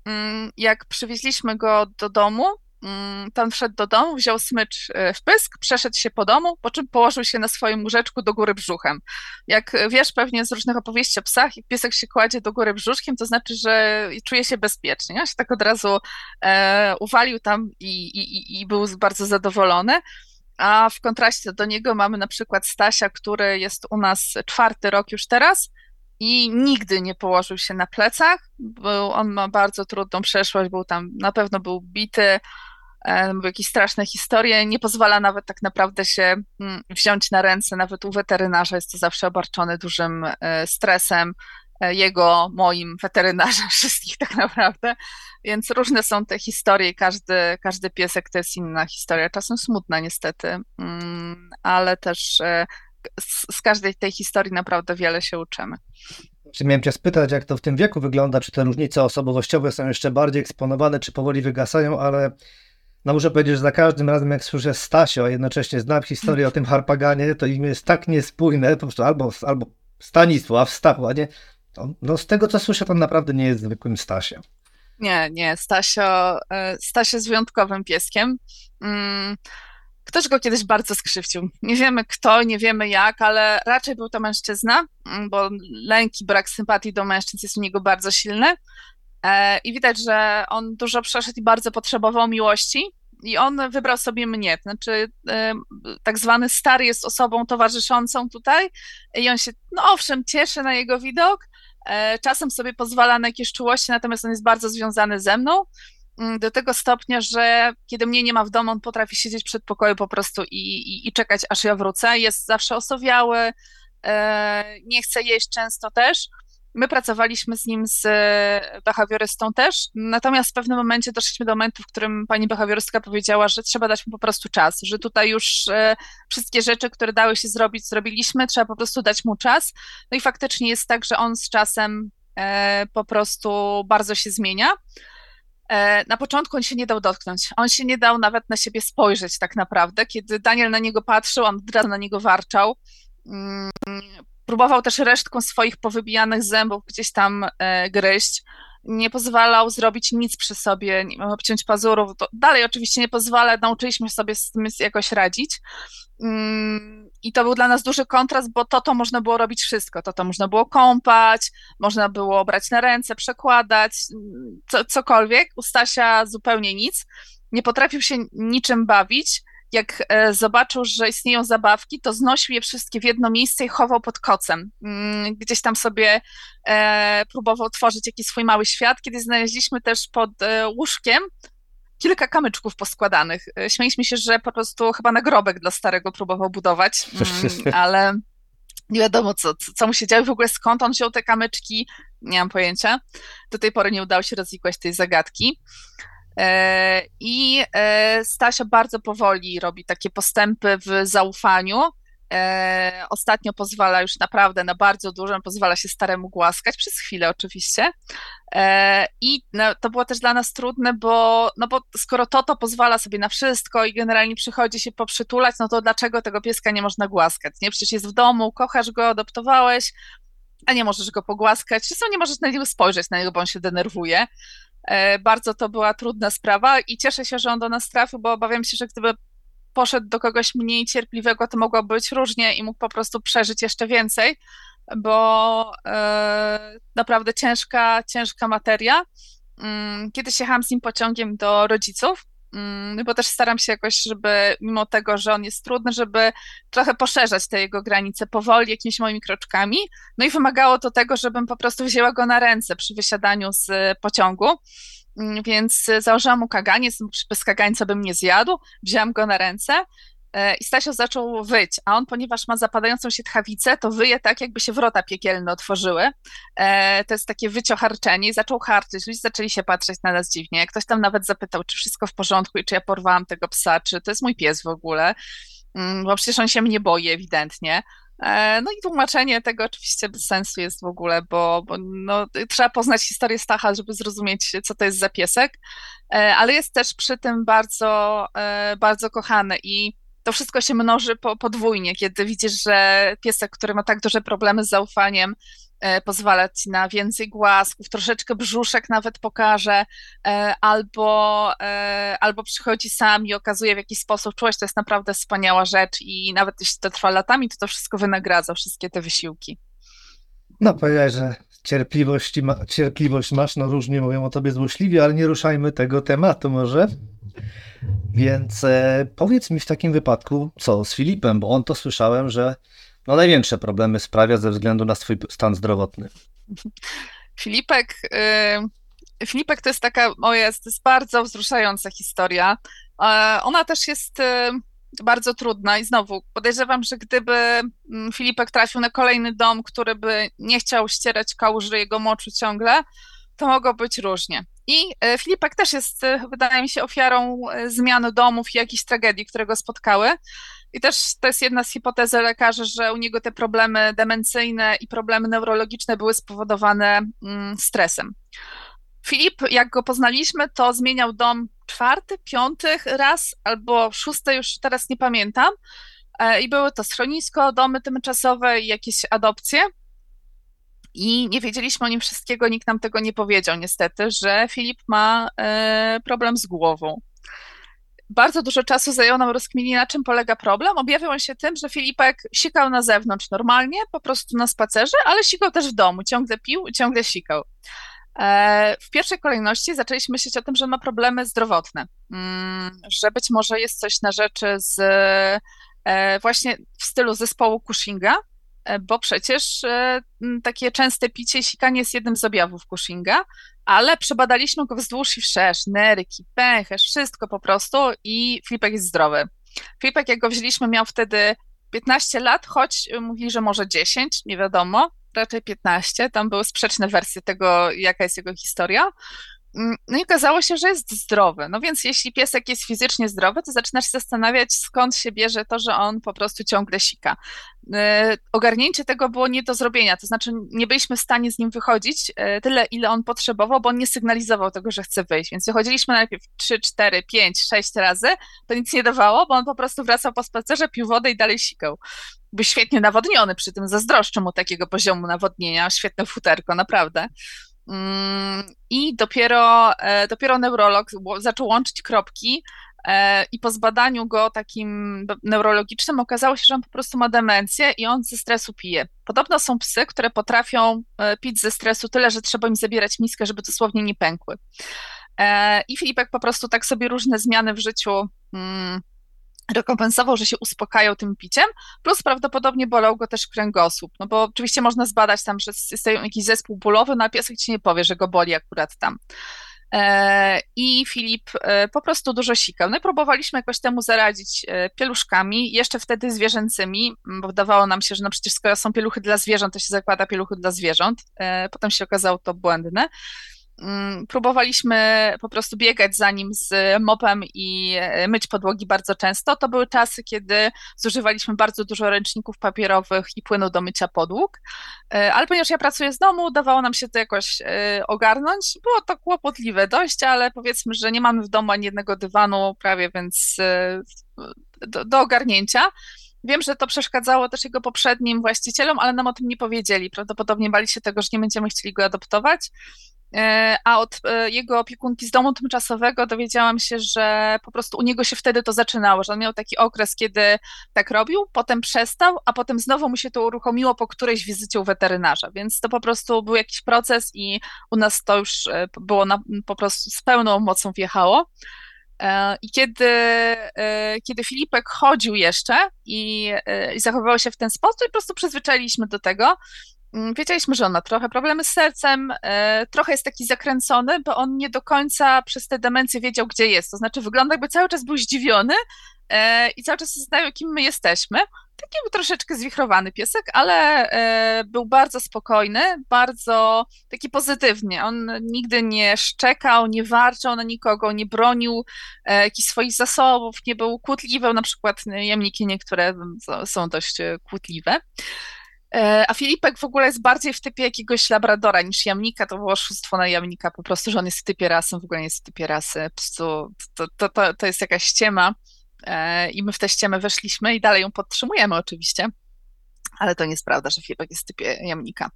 Mm, jak przywieźliśmy go do domu, mm, on wszedł do domu, wziął smycz e, w pysk, przeszedł się po domu, po czym położył się na swoim łóżeczku do góry brzuchem. Jak wiesz pewnie z różnych opowieści o psach, jak piesek się kładzie do góry brzuszkiem, to znaczy, że czuje się bezpiecznie. On się tak od razu e, uwalił tam i, i, i był bardzo zadowolony. A w kontraście do niego mamy na przykład Stasia, który jest u nas czwarty rok już teraz i nigdy nie położył się na plecach, bo on ma bardzo trudną przeszłość, był tam, na pewno był bity, e, jakieś straszne historie, nie pozwala nawet tak naprawdę się mm, wziąć na ręce, nawet u weterynarza. Jest to zawsze obarczone dużym e, stresem, e, jego, moim, weterynarza, wszystkich tak naprawdę, więc różne są te historie, każdy, każdy piesek to jest inna historia, czasem smutna niestety, mm, ale też z, z każdej tej historii naprawdę wiele się uczymy. Czy miałem cię spytać, jak to w tym wieku wygląda, czy te różnice osobowościowe są jeszcze bardziej eksponowane, czy powoli wygasają, ale no muszę powiedzieć, że za każdym razem jak słyszę Stasio, a jednocześnie znam historię o tym Harpaganie, to imię jest tak niespójne, po prostu albo, albo Stanisław, Stachu, a nie, no z tego co słyszę, to naprawdę nie jest zwykłym Stasio. Nie, nie, Stasio, e, Stasio jest wyjątkowym pieskiem. Mm, Ktoś go kiedyś bardzo skrzywdził. Nie wiemy kto, nie wiemy jak, ale raczej był to mężczyzna, mm, bo lęk i brak sympatii do mężczyzn jest u niego bardzo silny. E, I widać, że on dużo przeszedł i bardzo potrzebował miłości. I on wybrał sobie mnie. Znaczy, e, tak zwany stary jest osobą towarzyszącą tutaj. I on się, no owszem, cieszy na jego widok. E, czasem sobie pozwala na jakieś czułości, natomiast on jest bardzo związany ze mną. Mm, do tego stopnia, że kiedy mnie nie ma w domu, on potrafi siedzieć przed pokoju po prostu i, i, i czekać, aż ja wrócę. Jest zawsze osowiały, nie chce jeść często też. My pracowaliśmy z nim, z e, behawiorystą też, natomiast w pewnym momencie doszliśmy do momentu, w którym pani behawiorystka powiedziała, że trzeba dać mu po prostu czas, że tutaj już e, wszystkie rzeczy, które dały się zrobić, zrobiliśmy, trzeba po prostu dać mu czas. No i faktycznie jest tak, że on z czasem po prostu bardzo się zmienia. E, na początku on się nie dał dotknąć. On się nie dał nawet na siebie spojrzeć tak naprawdę. Kiedy Daniel na niego patrzył, on od razu na niego warczał. Próbował też resztką swoich powybijanych zębów gdzieś tam e, gryźć. Nie pozwalał zrobić nic przy sobie, nie obciąć pazurów. dalej oczywiście nie pozwala, nauczyliśmy sobie z tym jakoś radzić. Mm, I to był dla nas duży kontrast, bo to to można było robić wszystko. To to można było kąpać, można było brać na ręce, przekładać, co, cokolwiek. U Stasia zupełnie nic. Nie potrafił się niczym bawić. Jak e, zobaczył, że istnieją zabawki, to znosił je wszystkie w jedno miejsce i chował pod kocem. Mm, gdzieś tam sobie e, próbował tworzyć jakiś swój mały świat. Kiedy znaleźliśmy też pod e, łóżkiem kilka kamyczków poskładanych. Śmieliśmy się, że po prostu chyba nagrobek dla starego próbował budować, mm, ale nie wiadomo, co, co mu się działo w ogóle, skąd on wziął te kamyczki, nie mam pojęcia. Do tej pory nie udało się rozwikłać tej zagadki. E, I e, Stasia bardzo powoli robi takie postępy w zaufaniu. E, ostatnio pozwala już naprawdę na bardzo dużo, pozwala się staremu głaskać, przez chwilę oczywiście. I no, to było też dla nas trudne, bo, no bo skoro to to pozwala sobie na wszystko i generalnie przychodzi się poprzytulać, no to dlaczego tego pieska nie można głaskać? Nie? Przecież jest w domu, kochasz go, adoptowałeś, a nie możesz go pogłaskać, czy nie możesz na niego spojrzeć na niego, bo on się denerwuje. E, bardzo to była trudna sprawa i cieszę się, że on do nas trafił, bo obawiam się, że gdyby poszedł do kogoś mniej cierpliwego, to mogło być różnie i mógł po prostu przeżyć jeszcze więcej, bo e, naprawdę ciężka, ciężka materia. Mm, Kiedyś jechałam z nim pociągiem do rodziców, bo też staram się jakoś, żeby mimo tego, że on jest trudny, żeby trochę poszerzać te jego granice powoli, jakimiś moimi kroczkami. No i wymagało to tego, żebym po prostu wzięła go na ręce przy wysiadaniu z pociągu. Mm, więc założyłam mu kaganiec, bez kagańca bym nie zjadł, wzięłam go na ręce e, i Stasio zaczął wyć, a on, ponieważ ma zapadającą się tchawicę, to wyje tak, jakby się wrota piekielne otworzyły. E, to jest takie wyciocharczenie i zaczął harczyć. Ludzie zaczęli się patrzeć na nas dziwnie. Ktoś tam nawet zapytał, czy wszystko w porządku i czy ja porwałam tego psa, czy to jest mój pies w ogóle, mm, bo przecież on się mnie boi ewidentnie. E, no i tłumaczenie tego oczywiście bez sensu jest w ogóle, bo, bo no, trzeba poznać historię Stacha, żeby zrozumieć, co to jest za piesek, e, ale jest też przy tym bardzo, e, bardzo kochany i to wszystko się mnoży po, podwójnie, kiedy widzisz, że piesek, który ma tak duże problemy z zaufaniem, e, pozwala ci na więcej głasków, troszeczkę brzuszek nawet pokaże, e, albo, e, albo przychodzi sam i okazuje w jakiś sposób czułość, to jest naprawdę wspaniała rzecz i nawet jeśli to trwa latami, to to wszystko wynagradza, wszystkie te wysiłki. No powiedziałeś, że cierpliwość, ma, cierpliwość masz, no różnie mówią o tobie złośliwie, ale nie ruszajmy tego tematu może. Więc e, powiedz mi w takim wypadku, co z Filipem, bo on to słyszałem, że no największe problemy sprawia ze względu na swój stan zdrowotny. Filipek, y, Filipek to jest taka, o jest, to jest bardzo wzruszająca historia. E, ona też jest y, bardzo trudna i znowu podejrzewam, że gdyby mm, Filipek trafił na kolejny dom, który by nie chciał ścierać kałuży jego moczu ciągle, to mogło być różnie. I e, Filipek też jest, e, wydaje mi się, ofiarą e, zmian domów i jakichś tragedii, które go spotkały. I też to jest jedna z hipotez lekarzy, że u niego te problemy demencyjne i problemy neurologiczne były spowodowane mm, stresem. Filip, jak go poznaliśmy, to zmieniał dom czwarty, piąty raz albo szósty, już teraz nie pamiętam. I były to schronisko, domy tymczasowe i jakieś adopcje. I nie wiedzieliśmy o nim wszystkiego, nikt nam tego nie powiedział, niestety, że Filip ma e, problem z głową. Bardzo dużo czasu zajęło nam rozkminienie, na czym polega problem. Objawiał on się tym, że Filipek sikał na zewnątrz normalnie, po prostu na spacerze, ale sikał też w domu, ciągle pił ciągle sikał. E, w pierwszej kolejności zaczęliśmy myśleć o tym, że ma problemy zdrowotne, mm, że być może jest coś na rzeczy z e, właśnie w stylu zespołu Cushinga, bo przecież e, takie częste picie i sikanie jest jednym z objawów Cushinga, ale przebadaliśmy go wzdłuż i wszerz, nerki, pęcherz, wszystko po prostu i Filipek jest zdrowy. Filipek, jak go wzięliśmy, miał wtedy 15 lat, choć mówili, że może 10, nie wiadomo, raczej 15, tam były sprzeczne wersje tego, jaka jest jego historia. Mm, no i okazało się, że jest zdrowy. No więc jeśli piesek jest fizycznie zdrowy, to zaczynasz się zastanawiać, skąd się bierze to, że on po prostu ciągle sika. Yy, ogarnięcie tego było nie do zrobienia, to znaczy nie byliśmy w stanie z nim wychodzić yy, tyle, ile on potrzebował, bo on nie sygnalizował tego, że chce wyjść. Więc wychodziliśmy najpierw 3, 4, 5, 6 razy, to nic nie dawało, bo on po prostu wracał po spacerze, pił wodę i dalej sikał. Był świetnie nawodniony, przy tym zazdroszczę mu takiego poziomu nawodnienia, świetne futerko, naprawdę. Mm, I dopiero, e, dopiero neurolog zaczął łączyć kropki e, i po zbadaniu go takim neurologicznym okazało się, że on po prostu ma demencję i on ze stresu pije. Podobno są psy, które potrafią e, pić ze stresu tyle, że trzeba im zabierać miskę, żeby dosłownie nie pękły. I Filipek po prostu tak sobie różne zmiany w życiu mm, rekompensował, że się uspokajał tym piciem, plus prawdopodobnie bolał go też kręgosłup, no bo oczywiście można zbadać tam, że jest jakiś zespół bólowy, no a piesek ci nie powie, że go boli akurat tam. E, I Filip e, po prostu dużo sikał. No i próbowaliśmy jakoś temu zaradzić e, pieluszkami, jeszcze wtedy zwierzęcymi, bo wydawało nam się, że no przecież skoro są pieluchy dla zwierząt, to się zakłada pieluchy dla zwierząt. Potem się okazało to błędne. Mm, próbowaliśmy po prostu biegać za nim z mopem i e, myć podłogi bardzo często. To były czasy, kiedy zużywaliśmy bardzo dużo ręczników papierowych i płynu do mycia podłóg, e, ale ponieważ ja pracuję z domu, udawało nam się to jakoś e, ogarnąć. Było to kłopotliwe dość, ale powiedzmy, że nie mamy w domu ani jednego dywanu prawie, więc do, do ogarnięcia. Wiem, że to przeszkadzało też jego poprzednim właścicielom, ale nam o tym nie powiedzieli. Prawdopodobnie bali się tego, że nie będziemy chcieli go adoptować. E, a od e, jego opiekunki z domu tymczasowego dowiedziałam się, że po prostu u niego się wtedy to zaczynało, że on miał taki okres, kiedy tak robił, potem przestał, a potem znowu mu się to uruchomiło po którejś wizycie u weterynarza, więc to po prostu był jakiś proces i u nas to już e, było na, po prostu z pełną mocą wjechało. I kiedy, kiedy Filipek chodził jeszcze i, i zachowywał się w ten sposób, po prostu przyzwyczailiśmy do tego, Mm, wiedzieliśmy, że on ma trochę problemy z sercem, e, trochę jest taki zakręcony, bo on nie do końca przez te demencje wiedział, gdzie jest. To znaczy, wygląda jakby cały czas był zdziwiony e, i cały czas zastanawiał, kim my jesteśmy. Taki był troszeczkę zwichrowany piesek, ale e, był bardzo spokojny, bardzo taki pozytywnie. On nigdy nie szczekał, nie warczał na nikogo, nie bronił jakichś swoich zasobów, nie był kłótliwy. Na przykład jamniki niektóre są dość kłótliwe. E, a Filipek w ogóle jest bardziej w typie jakiegoś labradora niż jamnika. To było oszustwo na jamnika, po prostu, że on jest w typie rasy, w ogóle nie jest w typie rasy. Po to, to, to, to jest jakaś ściema. I my w teściemy weszliśmy i dalej ją podtrzymujemy oczywiście ale to nie jest prawda, że Filipek jest typie jamnika.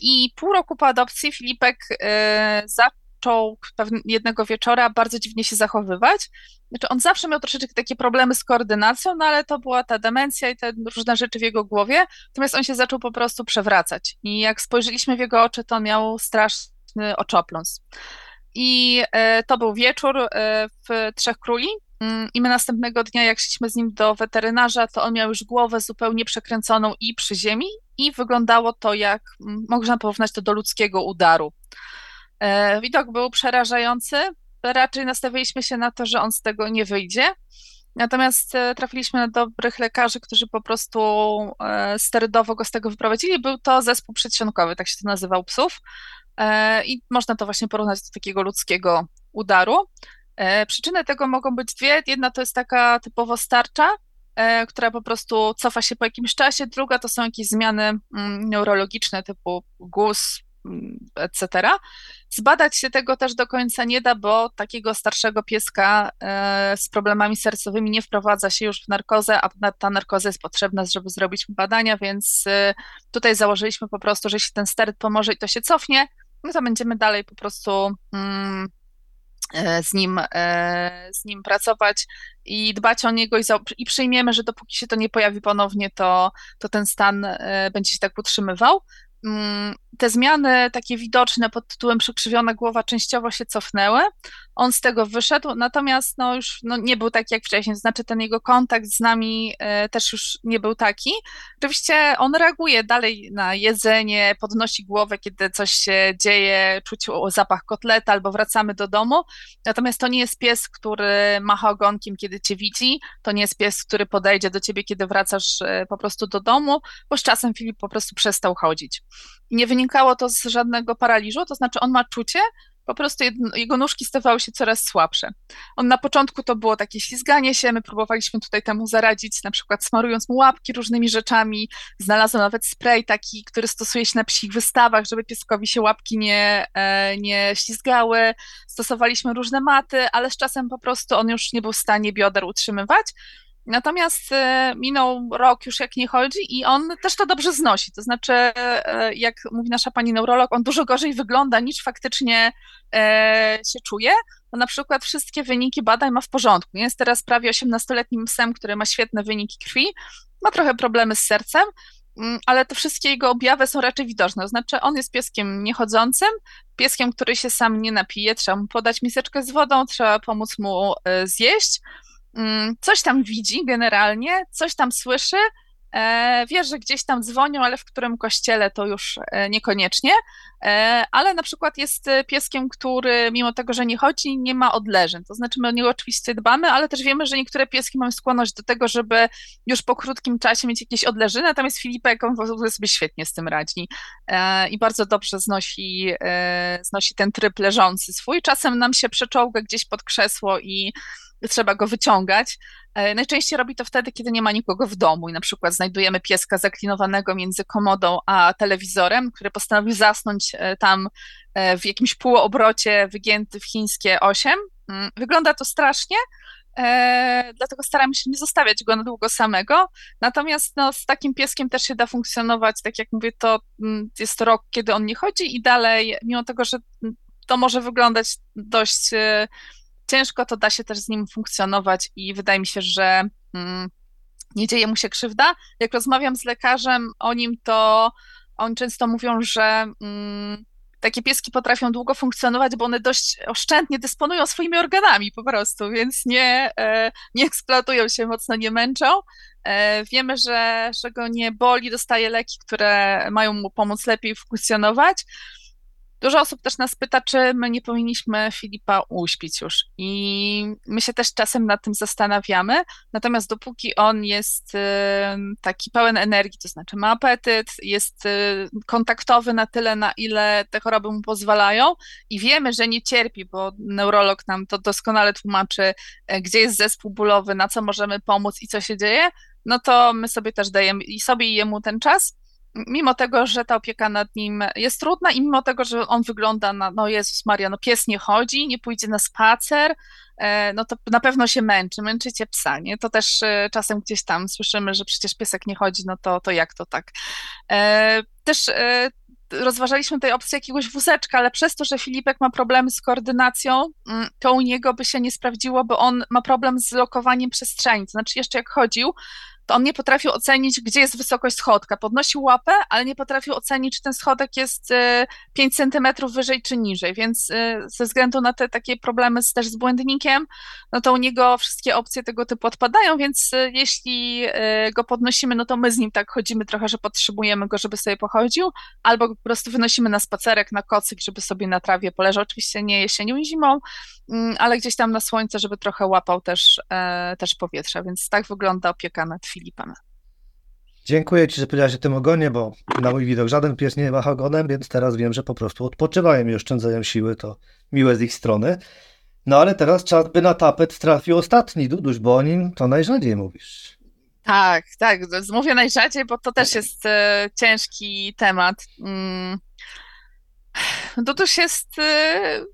I pół roku po adopcji Filipek zaczął jednego wieczora bardzo dziwnie się zachowywać. Znaczy on zawsze miał troszeczkę takie problemy z koordynacją, no ale to była ta demencja i te różne rzeczy w jego głowie, natomiast on się zaczął po prostu przewracać. I jak spojrzeliśmy w jego oczy, to miał straszny oczopląs. I e, to był wieczór e, w Trzech Króli, i my następnego dnia, jak szliśmy z nim do weterynarza, to on miał już głowę zupełnie przekręconą i przy ziemi, i wyglądało to jak, mm, można porównać to do ludzkiego udaru. E, widok był przerażający. Raczej nastawiliśmy się na to, że on z tego nie wyjdzie. Natomiast e, trafiliśmy na dobrych lekarzy, którzy po prostu e, sterydowo go z tego wyprowadzili. Był to zespół przedsionkowy, tak się to nazywał psów. I można to właśnie porównać do takiego ludzkiego udaru. Przyczyny tego mogą być dwie. Jedna to jest taka typowo starcza, która po prostu cofa się po jakimś czasie. Druga to są jakieś zmiany mm, neurologiczne typu guz, etc. Zbadać się tego też do końca nie da, bo takiego starszego pieska e, z problemami sercowymi nie wprowadza się już w narkozę, a ta narkoza jest potrzebna, żeby zrobić badania, więc e, tutaj założyliśmy po prostu, że jeśli ten steryt pomoże i to się cofnie, no to będziemy dalej po prostu mm, e, z nim, z nim pracować i dbać o niego i, za, i przyjmiemy, że dopóki się to nie pojawi ponownie, to, to ten stan będzie się tak utrzymywał. Mm, te zmiany takie widoczne pod tytułem przykrzywiona głowa częściowo się cofnęły. On z tego wyszedł, natomiast no już no nie był taki jak wcześniej, znaczy ten jego kontakt z nami e, też już nie był taki. Oczywiście on reaguje dalej na jedzenie, podnosi głowę, kiedy coś się dzieje, czuć zapach kotleta albo wracamy do domu, natomiast to nie jest pies, który macha ogonkiem, kiedy cię widzi, to nie jest pies, który podejdzie do ciebie, kiedy wracasz e, po prostu do domu, bo z czasem Filip po prostu przestał chodzić. Nie wynikało to z żadnego paraliżu, to znaczy on ma czucie, po prostu jego nóżki stawały się coraz słabsze. On na początku to było takie ślizganie się, my próbowaliśmy tutaj temu zaradzić, na przykład smarując mu łapki różnymi rzeczami. Znalazłem nawet spray taki, który stosuje się na psich wystawach, żeby pieskowi się łapki nie, e, nie ślizgały. Stosowaliśmy różne maty, ale z czasem po prostu on już nie był w stanie bioder utrzymywać. Natomiast e, minął rok już jak nie chodzi i on też to dobrze znosi. To znaczy, e, jak mówi nasza pani neurolog, on dużo gorzej wygląda niż faktycznie e, się czuje. Bo na przykład wszystkie wyniki badań ma w porządku. Jest teraz prawie 18-letnim psem, który ma świetne wyniki krwi, ma trochę problemy z sercem, mm, ale te wszystkie jego objawy są raczej widoczne. To znaczy, on jest pieskiem niechodzącym, pieskiem, który się sam nie napije, trzeba mu podać miseczkę z wodą, trzeba pomóc mu zjeść. Mm, coś tam widzi generalnie, coś tam słyszy, e, wie, że gdzieś tam dzwonią, ale w którym kościele to już e, niekoniecznie, e, ale na przykład jest pieskiem, który mimo tego, że nie chodzi, nie ma odleżeń, to znaczy my o niego oczywiście dbamy, ale też wiemy, że niektóre pieski mają skłonność do tego, żeby już po krótkim czasie mieć jakieś odleżyny, natomiast Filipek on sobie świetnie z tym radzi i bardzo dobrze znosi, znosi ten tryb leżący swój, czasem nam się przeczołga gdzieś pod krzesło i trzeba go wyciągać. E, najczęściej robi to wtedy, kiedy nie ma nikogo w domu i na przykład znajdujemy pieska zaklinowanego między komodą a telewizorem, który postanowił zasnąć e, tam e, w jakimś półobrocie wygięty w chińskie 8. Mm, wygląda to strasznie, dlatego staramy się nie zostawiać go na długo samego. Natomiast no, z takim pieskiem też się da funkcjonować, tak jak mówię, to mm, jest rok, kiedy on nie chodzi i dalej, mimo tego, że mm, to może wyglądać dość ciężko, to da się też z nim funkcjonować i wydaje mi się, że mm, nie dzieje mu się krzywda. Jak rozmawiam z lekarzem o nim, to oni często mówią, że mm, takie pieski potrafią długo funkcjonować, bo one dość oszczędnie dysponują swoimi organami po prostu, więc nie, e, nie eksploatują się, mocno nie męczą. E, wiemy, że, że go nie boli, dostaje leki, które mają mu pomóc lepiej funkcjonować. Dużo osób też nas pyta, czy my nie powinniśmy Filipa uśpić już. I my się też czasem nad tym zastanawiamy. Natomiast dopóki on jest y, taki pełen energii, to znaczy ma apetyt, jest y, kontaktowy na tyle, na ile te choroby mu pozwalają i wiemy, że nie cierpi, bo neurolog nam to doskonale tłumaczy, e, gdzie jest zespół bólowy, na co możemy pomóc i co się dzieje, no to my sobie też dajemy i sobie i jemu ten czas. Mimo tego, że ta opieka nad nim jest trudna i mimo tego, że on wygląda na, no Jezus Maria, no pies nie chodzi, nie pójdzie na spacer, e, no to na pewno się męczy, męczycie psa, nie? To też e, czasem gdzieś tam słyszymy, że przecież piesek nie chodzi, no to, to jak to tak? E, też rozważaliśmy tej opcji jakiegoś wózeczka, ale przez to, że Filipek ma problemy z koordynacją, mm, to u niego by się nie sprawdziło, bo on ma problem z lokowaniem przestrzeni. To znaczy, jeszcze jak chodził, to on nie potrafił ocenić, gdzie jest wysokość schodka. Podnosił łapę, ale nie potrafił ocenić, czy ten schodek jest 5 e, centymetrów wyżej czy niżej, więc e, ze względu na te takie problemy z, też z błędnikiem, no to u niego wszystkie opcje tego typu odpadają, więc e, jeśli go podnosimy, no to my z nim tak chodzimy trochę, że potrzebujemy go, żeby sobie pochodził, albo po prostu wynosimy na spacerek, na kocyk, żeby sobie na trawie poleżał. Oczywiście nie jesienią i zimą, mm, ale gdzieś tam na słońce, żeby trochę łapał też, też powietrze, więc tak wygląda opieka nad filmem. Filipem. Dziękuję Ci, że powiedziałeś o tym ogonie, bo na mój widok żaden pies nie ma ogonem, więc teraz wiem, że po prostu odpoczywają i oszczędzają siły, to miłe z ich strony. No ale teraz czas, by na tapet trafił ostatni Duduś, bo o nim to najrzadziej mówisz. Tak, tak, mówię najrzadziej, bo to też jest e, ciężki temat. Mm. Duduś jest e,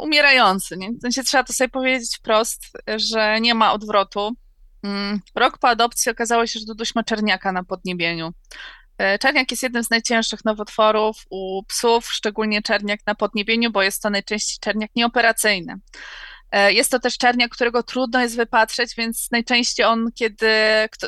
umierający, nie? W sensie trzeba to sobie powiedzieć wprost, że nie ma odwrotu. Mm, rok po adopcji okazało się, że Duduś ma czerniaka na podniebieniu. E, czerniak jest jednym z najcięższych nowotworów u psów, szczególnie czerniak na podniebieniu, bo jest to najczęściej czerniak nieoperacyjny. E, jest to też czerniak, którego trudno jest wypatrzeć, więc najczęściej on, kiedy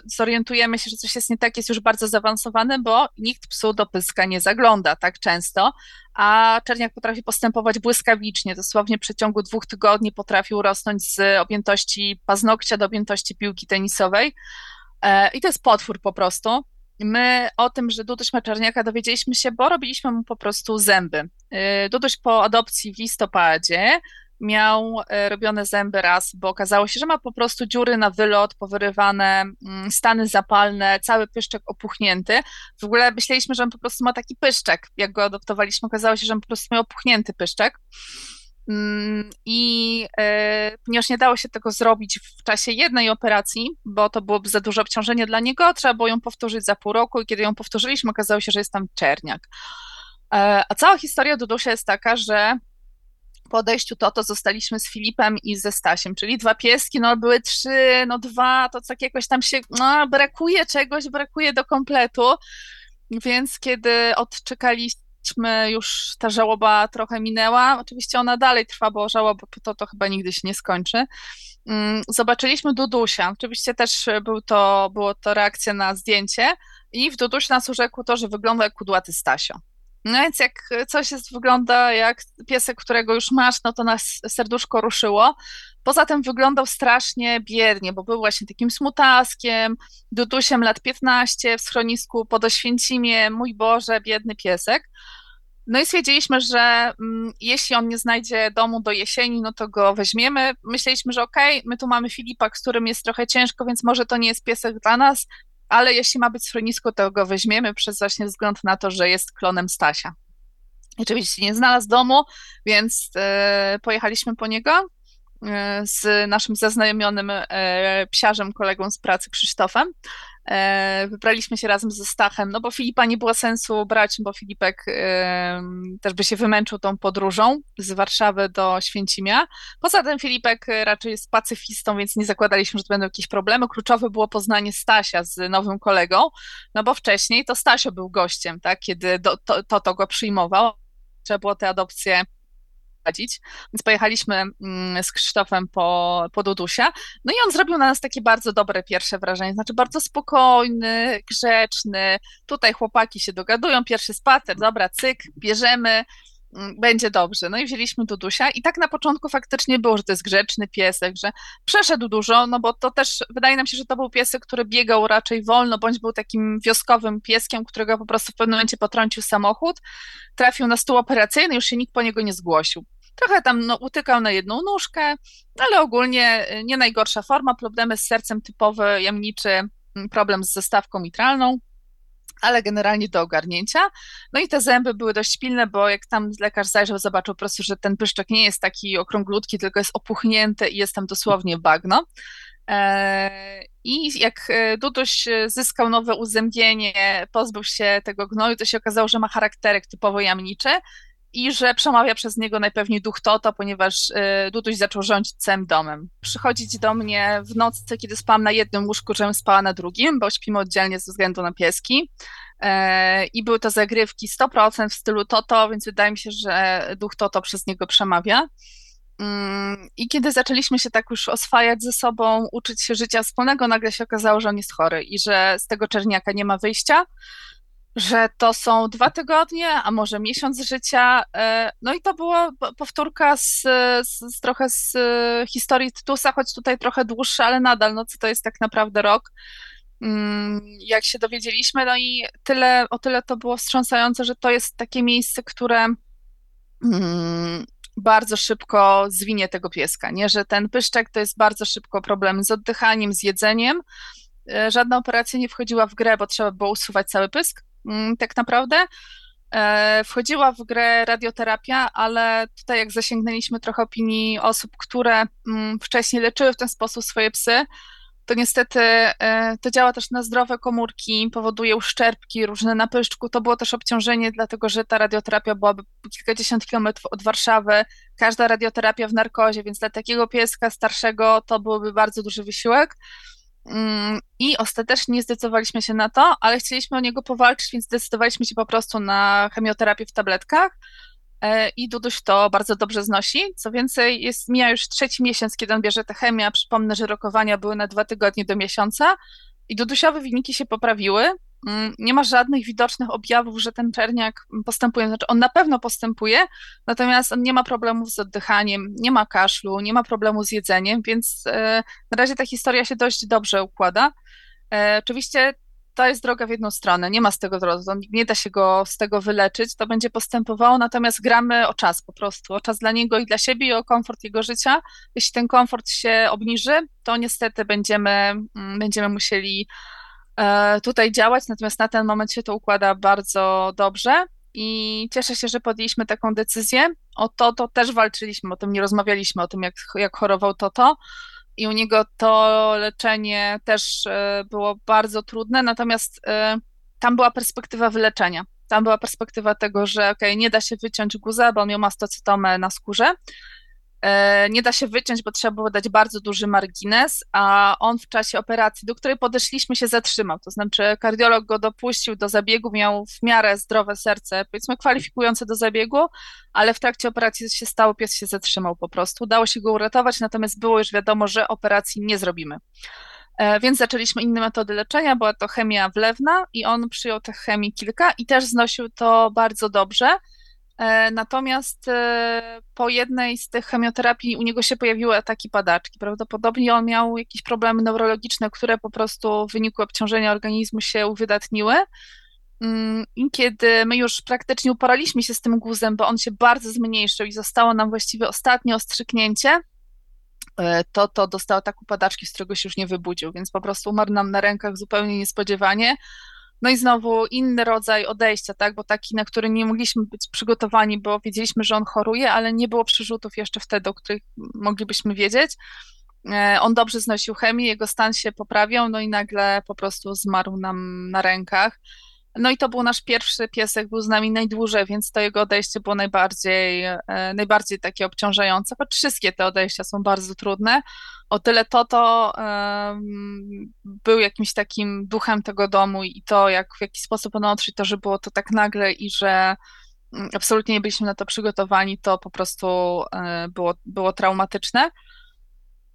zorientujemy się, że coś jest nie tak, jest już bardzo zaawansowany, bo nikt psu do pyska nie zagląda tak często, a czerniak potrafi postępować błyskawicznie. Dosłownie w przeciągu dwóch tygodni potrafił rosnąć z objętości paznokcia do objętości piłki tenisowej. E, I to jest potwór po prostu. My o tym, że Duduś ma czerniaka dowiedzieliśmy się, bo robiliśmy mu po prostu zęby. E, Duduś po adopcji w listopadzie miał e, robione zęby raz, bo okazało się, że ma po prostu dziury na wylot, powyrywane, mm, stany zapalne, cały pyszczek opuchnięty. W ogóle myśleliśmy, że on po prostu ma taki pyszczek. Jak go adoptowaliśmy, okazało się, że on po prostu miał opuchnięty pyszczek. Mm, I e, ponieważ nie dało się tego zrobić w czasie jednej operacji, bo to byłoby za duże obciążenie dla niego, trzeba było ją powtórzyć za pół roku i kiedy ją powtórzyliśmy, okazało się, że jest tam czerniak. E, a cała historia Dudusia jest taka, że po odejściu to zostaliśmy z Filipem i ze Stasiem, czyli dwa pieski, no były trzy, no dwa, to tak jakoś tam się, no brakuje czegoś, brakuje do kompletu, więc kiedy odczekaliśmy już ta żałoba trochę minęła. Oczywiście ona dalej trwa, bo żałoba to, to chyba nigdy się nie skończy. Mm, zobaczyliśmy Dudusia. Oczywiście też był to, było to reakcja na zdjęcie i w Duduś nas urzekło to, że wygląda jak kudłaty Stasio. No więc jak coś jest, wygląda jak piesek, którego już masz, no to nas serduszko ruszyło. Poza tym wyglądał strasznie biednie, bo był właśnie takim smutaskiem, dutusiem lat 15 w schronisku pod Oświęcimie, mój Boże, biedny piesek. No i stwierdziliśmy, że mm, jeśli on nie znajdzie domu do jesieni, no to go weźmiemy. Myśleliśmy, że okej, okay, my tu mamy Filipa, z którym jest trochę ciężko, więc może to nie jest piesek dla nas, ale jeśli ma być schronisko, to go weźmiemy przez właśnie wzgląd na to, że jest klonem Stasia. Oczywiście nie znalazł domu, więc e, pojechaliśmy po niego e, z naszym zaznajomionym e, psiarzem, kolegą z pracy Krzysztofem. E, wybraliśmy się razem ze Stachem, no bo Filipa nie było sensu brać, bo Filipek też by się wymęczył tą podróżą z Warszawy do Święcimia. Poza tym Filipek raczej jest pacyfistą, więc nie zakładaliśmy, że to będą jakieś problemy. Kluczowe było poznanie Stasia z nowym kolegą, no bo wcześniej to Stasio był gościem, tak, kiedy do, to, to, to go przyjmował. Trzeba było te adopcje prowadzić. Więc pojechaliśmy mm, z Krzysztofem po, po Dudusia. No i on zrobił na nas takie bardzo dobre pierwsze wrażenie. Znaczy bardzo spokojny, grzeczny. Tutaj chłopaki się dogadują, pierwszy spacer, dobra, cyk, bierzemy będzie dobrze. No i wzięliśmy Dudusia i tak na początku faktycznie było, że to jest grzeczny piesek, że przeszedł dużo, no bo to też wydaje nam się, że to był piesek, który biegał raczej wolno, bądź był takim wioskowym pieskiem, którego po prostu w pewnym momencie potrącił samochód, trafił na stół operacyjny, już się nikt po niego nie zgłosił. Trochę tam no, utykał na jedną nóżkę, ale ogólnie y, nie najgorsza forma. Problemy z sercem typowy, jamniczy, mm, problem z zestawką mitralną, ale generalnie do ogarnięcia. No i te zęby były dość pilne, bo jak tam lekarz zajrzał, zobaczył po prostu, że ten pyszczek nie jest taki okrąglutki, tylko jest opuchnięty i jest tam dosłownie bagno. I jak Duduś zyskał nowe uzębienie, pozbył się tego gnoju, to się okazało, że ma charakterek typowo jamniczy i że przemawia przez niego najpewniej duch Toto, ponieważ Duduś zaczął rządzić całym domem. Przychodzić do mnie w nocy, kiedy spałam na jednym łóżku, żebym spała na drugim, bo śpimy oddzielnie ze względu na pieski. I były to zagrywki 100% w stylu Toto, więc wydaje mi się, że duch Toto przez niego przemawia. Mm, I kiedy zaczęliśmy się tak już oswajać ze sobą, uczyć się życia wspólnego, nagle się okazało, że on jest chory i że z tego czerniaka nie ma wyjścia, że to są dwa tygodnie, a może miesiąc życia. E, no i to była powtórka z, z, z trochę z historii Tytusa, choć tutaj trochę dłuższa, ale nadal, no co to jest tak naprawdę rok. Mm, jak się dowiedzieliśmy, no i tyle, o tyle to było wstrząsające, że to jest takie miejsce, które mm, bardzo szybko zwinie tego pieska, nie? Że ten pyszczek to jest bardzo szybko problem z oddychaniem, z jedzeniem. E, żadna operacja nie wchodziła w grę, bo trzeba było usuwać cały pysk, tak naprawdę. E, wchodziła w grę radioterapia, ale tutaj jak zasięgnęliśmy trochę opinii osób, które mm, wcześniej leczyły w ten sposób swoje psy, to niestety e, to działa też na zdrowe komórki, powoduje uszczerbki różne na pyszczku. To było też obciążenie, dlatego że ta radioterapia byłaby kilkadziesiąt kilometrów od Warszawy, każda radioterapia w narkozie, więc dla takiego pieska starszego to byłby bardzo duży wysiłek. Mm, I ostatecznie zdecydowaliśmy się na to, ale chcieliśmy o niego powalczyć, więc zdecydowaliśmy się po prostu na chemioterapię w tabletkach. E, i Duduś to bardzo dobrze znosi. Co więcej, jest, mija już trzeci miesiąc, kiedy on bierze tę chemię. Przypomnę, że rokowania były na dwa tygodnie do miesiąca i Dudusiowe wyniki się poprawiły. Mm, nie ma żadnych widocznych objawów, że ten czerniak postępuje. Znaczy, on na pewno postępuje, natomiast on nie ma problemów z oddychaniem, nie ma kaszlu, nie ma problemu z jedzeniem, więc e, na razie ta historia się dość dobrze układa. E, oczywiście to jest droga w jedną stronę, nie ma z tego drodzy, nie da się go z tego wyleczyć, to będzie postępowało, natomiast gramy o czas po prostu, o czas dla niego i dla siebie i o komfort jego życia. Jeśli ten komfort się obniży, to niestety będziemy, mm, będziemy musieli tutaj działać, natomiast na ten moment się to układa bardzo dobrze i cieszę się, że podjęliśmy taką decyzję. O to, to też walczyliśmy, o tym nie rozmawialiśmy, o tym jak, jak chorował Toto i u niego to leczenie też e, było bardzo trudne, natomiast e, tam była perspektywa wyleczenia. Tam była perspektywa tego, że okay, nie da się wyciąć guza, bo on miał mastocytomę na skórze, E, nie da się wyciąć, bo trzeba było dać bardzo duży margines, a on w czasie operacji, do której podeszliśmy, się zatrzymał. To znaczy, kardiolog go dopuścił do zabiegu, miał w miarę zdrowe serce, powiedzmy kwalifikujące do zabiegu, ale w trakcie operacji się stało, pies się zatrzymał po prostu. Udało się go uratować, natomiast było już wiadomo, że operacji nie zrobimy. E, więc zaczęliśmy inne metody leczenia, była to chemia wlewna i on przyjął tych chemii kilka i też znosił to bardzo dobrze. E, natomiast e, po jednej z tych chemioterapii u niego się pojawiły ataki padaczki. Prawdopodobnie on miał jakieś problemy neurologiczne, które po prostu w wyniku obciążenia organizmu się uwydatniły. Mm, kiedy my już praktycznie uporaliśmy się z tym guzem, bo on się bardzo zmniejszył i zostało nam właściwie ostatnie ostrzyknięcie, e, to to dostał ataku padaczki, z którego się już nie wybudził, więc po prostu umarł nam na rękach zupełnie niespodziewanie. No i znowu inny rodzaj odejścia, tak, bo taki, na który nie mogliśmy być przygotowani, bo wiedzieliśmy, że on choruje, ale nie było przerzutów jeszcze wtedy, o których moglibyśmy wiedzieć. E, on dobrze znosił chemię, jego stan się poprawiał, no i nagle po prostu zmarł nam na rękach. No i to był nasz pierwszy piesek, był z nami najdłużej, więc to jego odejście było najbardziej, e, najbardziej takie obciążające, wszystkie te odejścia są bardzo trudne. O tyle to, um, był jakimś takim duchem tego domu i to, jak w jaki sposób on odszedł, to, że było to tak nagle i że mm, absolutnie nie byliśmy na to przygotowani, to po prostu e, było, było traumatyczne.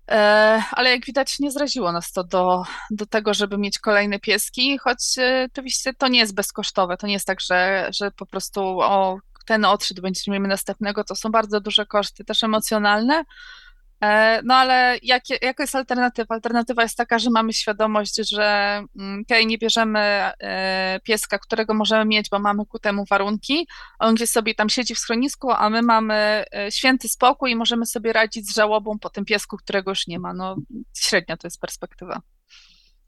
E, ale jak widać, nie zraziło nas to do, do tego, żeby mieć kolejne pieski, choć e, oczywiście to nie jest bezkosztowe. To nie jest tak, że, że po prostu o, ten odszedł, będziemy mieli następnego. To są bardzo duże koszty, też emocjonalne. E, no ale jak, jaka jest alternatywa? Alternatywa jest taka, że mamy świadomość, że mm, okay, nie bierzemy e, pieska, którego możemy mieć, bo mamy ku temu warunki. On gdzieś sobie tam siedzi w schronisku, a my mamy e, święty spokój i możemy sobie radzić z żałobą po tym piesku, którego już nie ma. No średnia to jest perspektywa.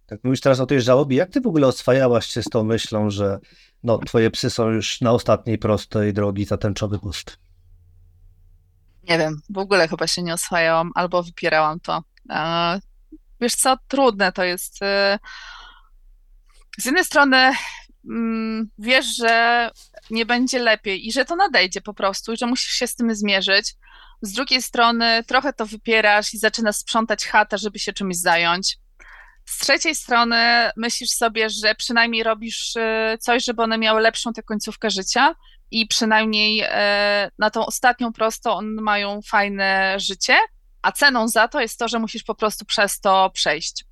Tak mówisz teraz o tej żałobie. Jak ty w ogóle oswajałaś się z tą myślą, że no, twoje psy są już na ostatniej prostej drogi za tęczowy gust? Nie wiem, w ogóle chyba się nie oswajałam albo wypierałam to. Wiesz co, trudne to jest. Y, z jednej strony mm, wiesz, że nie będzie lepiej i że to nadejdzie po prostu i że musisz się z tym zmierzyć. Z drugiej strony trochę to wypierasz i zaczynasz sprzątać chatę, żeby się czymś zająć. Z trzeciej strony myślisz sobie, że przynajmniej robisz y, coś, żeby one miały lepszą tę końcówkę życia i przynajmniej e, na tą ostatnią prostą one mają fajne życie, a ceną za to jest to, że musisz po prostu przez to przejść.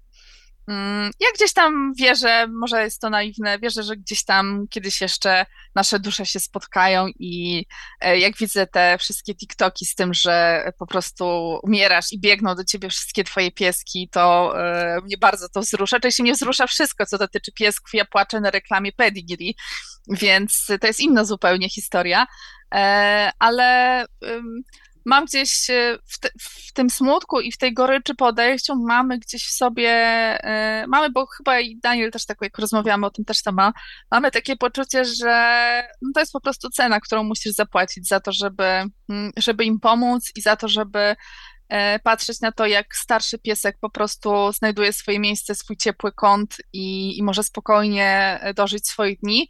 Mm, ja gdzieś tam wierzę, może jest to naiwne, wierzę, że gdzieś tam kiedyś jeszcze nasze dusze się spotkają i e, jak widzę te wszystkie TikToki z tym, że po prostu umierasz i biegną do ciebie wszystkie twoje pieski, to e, mnie bardzo to wzrusza. Oczywiście mnie wzrusza wszystko, co dotyczy piesków. Ja płaczę na reklamie Pedigree, więc to jest inna zupełnie historia, e, ale mam gdzieś e, w, te, w, tym smutku i w tej goryczy podejściu, mamy gdzieś w sobie, e, mamy, bo chyba i Daniel też tak, jak rozmawiamy o tym, też to ma, mamy takie poczucie, że no to jest po prostu cena, którą musisz zapłacić za to, żeby, mm, żeby im pomóc i za to, żeby e, patrzeć na to, jak starszy piesek po prostu znajduje swoje miejsce, swój ciepły kąt i, i może spokojnie dożyć swoich dni.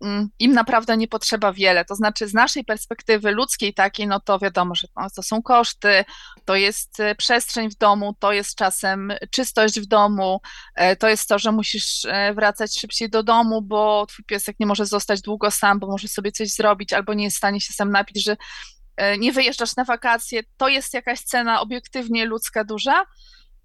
Mm, im naprawdę nie potrzeba wiele. To znaczy, z naszej perspektywy ludzkiej takiej, no to wiadomo, że no, to są koszty, to jest e, przestrzeń w domu, to jest czasem czystość w domu, e, to jest to, że musisz e, wracać szybciej do domu, bo twój piesek nie może zostać długo sam, bo może sobie coś zrobić, albo nie jest w stanie się sam napić, że nie wyjeżdżasz na wakacje. To jest jakaś cena obiektywnie ludzka duża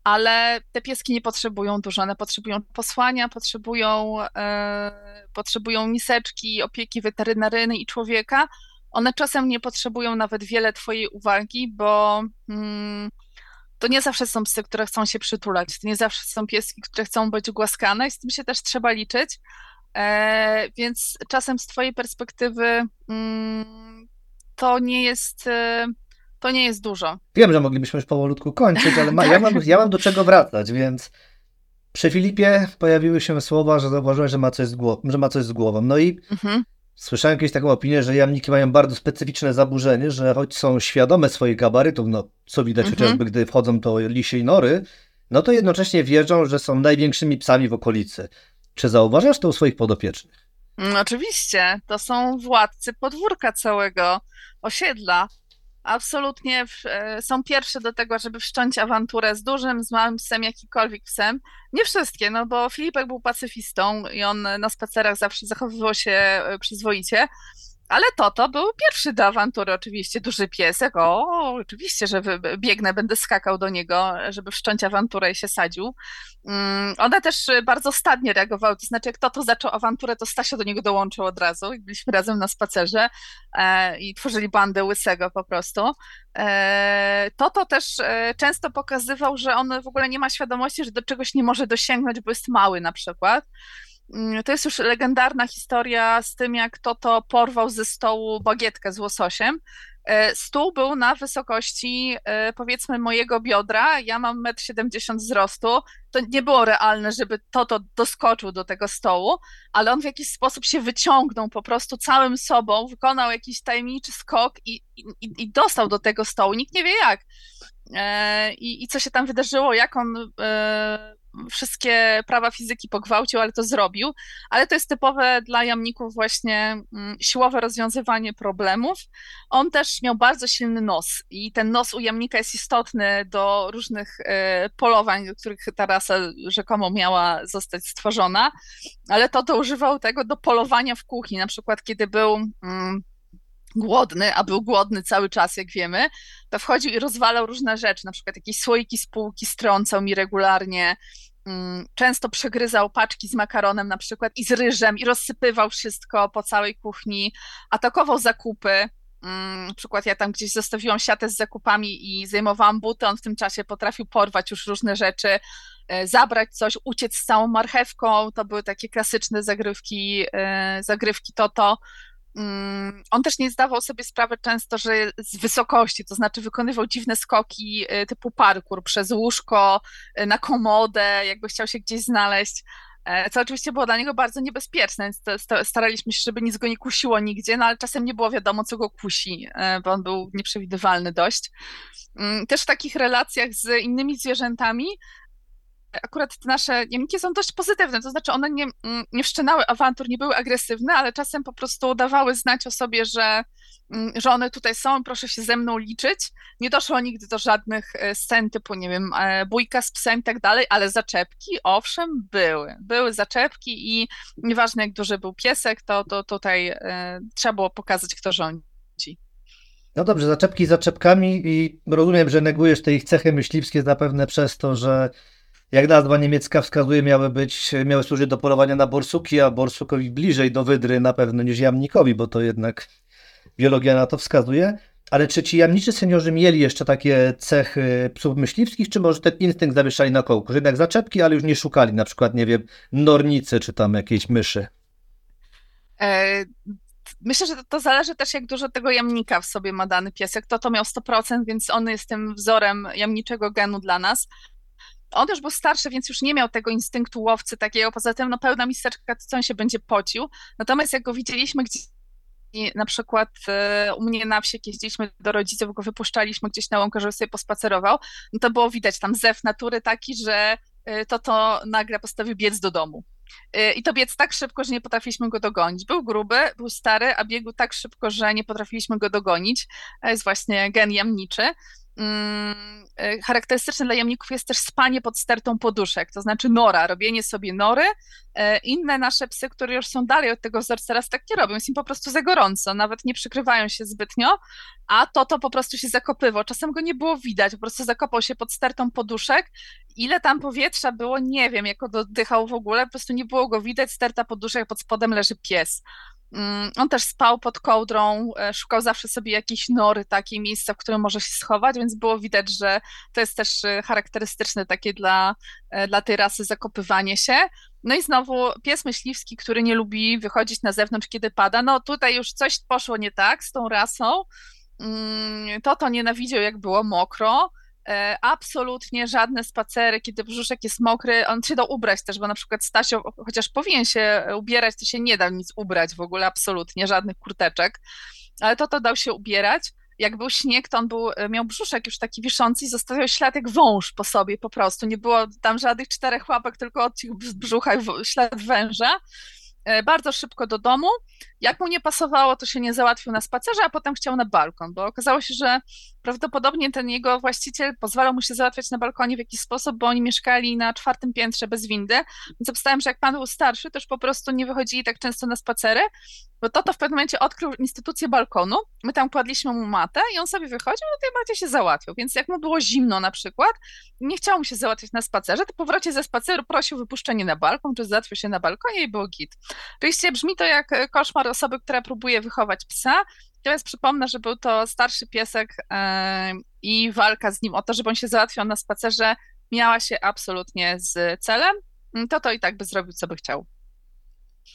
ale te pieski nie potrzebują dużo, one potrzebują posłania, potrzebują, e, potrzebują miseczki, opieki weterynaryjnej i człowieka. One czasem nie potrzebują nawet wiele Twojej uwagi, bo mm, to nie zawsze są psy, które chcą się przytulać, to nie zawsze są pieski, które chcą być głaskane i z tym się też trzeba liczyć. E, więc czasem z Twojej perspektywy mm, to nie jest. E, to nie jest dużo. Wiem, że moglibyśmy już powolutku kończyć, ale ma, ja, mam, ja mam do czego wracać, więc przy Filipie pojawiły się słowa, że zauważyłem, że ma coś z, głow- że ma coś z głową. No i mhm. słyszałem kiedyś taką opinię, że jamniki mają bardzo specyficzne zaburzenie, że choć są świadome swoich gabarytów, no co widać mhm. chociażby, gdy wchodzą to lisie i nory, no to jednocześnie wierzą, że są największymi psami w okolicy. Czy zauważasz to u swoich podopiecznych? No, oczywiście, to są władcy podwórka całego osiedla absolutnie w, e, są pierwsze do tego, żeby wszcząć awanturę z dużym, z małym psem, jakikolwiek psem. Nie wszystkie, no bo Filipek był pacyfistą i on na spacerach zawsze zachowywał się e, przyzwoicie, ale Toto był pierwszy do awantury, oczywiście, duży piesek. O, oczywiście, że biegnę, będę skakał do niego, żeby wszcząć awanturę i się sadził. Mm, one też bardzo stadnie reagowały, to znaczy jak Toto zaczął awanturę, to Stasio do niego dołączył od razu byliśmy razem na spacerze e, i tworzyli bandę łysego po prostu. E, Toto też e, często pokazywał, że on w ogóle nie ma świadomości, że do czegoś nie może dosięgnąć, bo jest mały na przykład. Mm, to jest już legendarna historia z tym, jak Toto porwał ze stołu bagietkę z łososiem. E, stół był na wysokości e, powiedzmy mojego biodra, ja mam 1,70 m wzrostu. To nie było realne, żeby Toto doskoczył do tego stołu, ale on w jakiś sposób się wyciągnął po prostu całym sobą, wykonał jakiś tajemniczy skok i, i, i dostał do tego stołu. Nikt nie wie jak. E, I, I co się tam wydarzyło, jak on wszystkie prawa fizyki pogwałcił, ale to zrobił. Ale to jest typowe dla jamników właśnie mm, siłowe rozwiązywanie problemów. On też miał bardzo silny nos i ten nos u jamnika jest istotny do różnych e, polowań, do których ta rasa rzekomo miała zostać stworzona, ale to używał tego do polowania w kuchni, na przykład kiedy był mm, głodny, a był głodny cały czas, jak wiemy, to wchodził i rozwalał różne rzeczy, na przykład jakieś słoiki z półki strącał mi regularnie, mm, często przegryzał paczki z makaronem na przykład i z ryżem i rozsypywał wszystko po całej kuchni, atakował zakupy, mm, na przykład ja tam gdzieś zostawiłam siatę z zakupami i zajmowałam buty, on w tym czasie potrafił porwać już różne rzeczy, e, zabrać coś, uciec z całą marchewką, to były takie klasyczne zagrywki, e, zagrywki Toto, on też nie zdawał sobie sprawy często, że z wysokości, to znaczy wykonywał dziwne skoki y, typu parkour przez łóżko, y, na komodę, jakby chciał się gdzieś znaleźć, e, co oczywiście było dla niego bardzo niebezpieczne, więc staraliśmy się, żeby nic go nie kusiło nigdzie, no ale czasem nie było wiadomo, co go kusi, e, bo on był nieprzewidywalny dość. Mm, też w takich relacjach z innymi zwierzętami akurat te nasze jamniki są dość pozytywne, to znaczy one nie, mm, nie wszczynały awantur, nie były agresywne, ale czasem po prostu dawały znać o sobie, że, mm, że one tutaj są, proszę się ze mną liczyć. Nie doszło nigdy do żadnych e, scen typu, nie wiem, e, bójka z psem i tak dalej, ale zaczepki, owszem, były. Były zaczepki i nieważne jak duży był piesek, to, to tutaj e, trzeba było pokazać, kto rządzi. No dobrze, zaczepki zaczepkami i rozumiem, że negujesz te ich cechy myśliwskie zapewne przez to, że jak nazwa niemiecka wskazuje, miały być, miały służyć do polowania na borsuki, a borsukowi bliżej do wydry na pewno niż jamnikowi, bo to jednak biologia na to wskazuje. Ale czy ci jamniczy seniorzy mieli jeszcze takie cechy psów myśliwskich, czy może ten instynkt zawieszali na kołku? Że jednak zaczepki, ale już nie szukali na przykład, nie wiem, nornicy czy tam jakiejś myszy. E, Myślę, że to, to zależy też, jak dużo tego jamnika w sobie ma dany piesek. To to miał 100%, więc on jest tym wzorem jamniczego genu dla nas. On już był starszy, więc już nie miał tego instynktu łowcy takiego. Poza tym, no pełna miseczka, to co on się będzie pocił. Natomiast jak go widzieliśmy gdzieś na przykład e, u mnie na wsi, jak jeździliśmy do rodziców, go wypuszczaliśmy gdzieś na łąkę, żeby sobie pospacerował, no to było widać tam zew natury taki, że e, to to nagle postawił biec do domu. E, I to biec tak szybko, że nie potrafiliśmy go dogonić. Był gruby, był stary, a biegł tak szybko, że nie potrafiliśmy go dogonić. Jest właśnie gen jamniczy. Mm, e, charakterystyczne dla jamników jest też spanie pod stertą poduszek, to znaczy nora, robienie sobie nory. E, inne nasze psy, które już są dalej od tego wzorca, teraz tak nie robią, jest im po prostu za gorąco, nawet nie przykrywają się zbytnio, a to to po prostu się zakopywał. Czasem go nie było widać, po prostu zakopał się pod stertą poduszek. Ile tam powietrza było, nie wiem, jak oddychał w ogóle, po prostu nie było go widać, sterta poduszek, pod spodem leży pies. Mm, on też spał pod kołdrą, e, szukał zawsze sobie jakiejś nory, takiej miejsca, w którym może się schować, więc było widać, że to jest też e, charakterystyczne takie dla, e, dla tej rasy zakopywanie się. No i znowu pies myśliwski, który nie lubi wychodzić na zewnątrz, kiedy pada. No tutaj już coś poszło nie tak z tą rasą. Mm, to to nienawidział, jak było mokro. E, absolutnie żadne spacery, kiedy brzuszek jest mokry, on się da ubrać też, bo na przykład Stasio, chociaż powinien się ubierać, to się nie da nic ubrać w ogóle, absolutnie, żadnych kurteczek, ale to to dał się ubierać. Jak był śnieg, to on był, miał brzuszek już taki wiszący i zostawiał ślad jak wąż po sobie po prostu. Nie było tam żadnych czterech łapek, tylko odcisk brzucha i ślad węża. E, bardzo szybko do domu. Jak mu nie pasowało, to się nie załatwił na spacerze, a potem chciał na balkon, bo okazało się, że prawdopodobnie ten jego właściciel pozwalał mu się załatwiać na balkonie w jakiś sposób, bo oni mieszkali na czwartym piętrze bez windy. Więc obstałem, że jak pan był starszy, już po prostu nie wychodzili tak często na spacery, bo to to w pewnym momencie odkrył instytucję balkonu. My tam kładliśmy mu matę i on sobie wychodził, no to bardziej się załatwił. Więc jak mu było zimno na przykład, nie chciał mu się załatwić na spacerze, to po wrocie ze spaceru prosił wypuszczenie na balkon, czy załatwił się na balkonie i było git. Oczywiście brzmi to jak koszmar osoby, która próbuje wychować psa. Natomiast przypomnę, że był to starszy piesek yy, i walka z nim o to, żeby on się załatwił na spacerze, miała się absolutnie z celem. To to i tak by zrobił, co by chciał.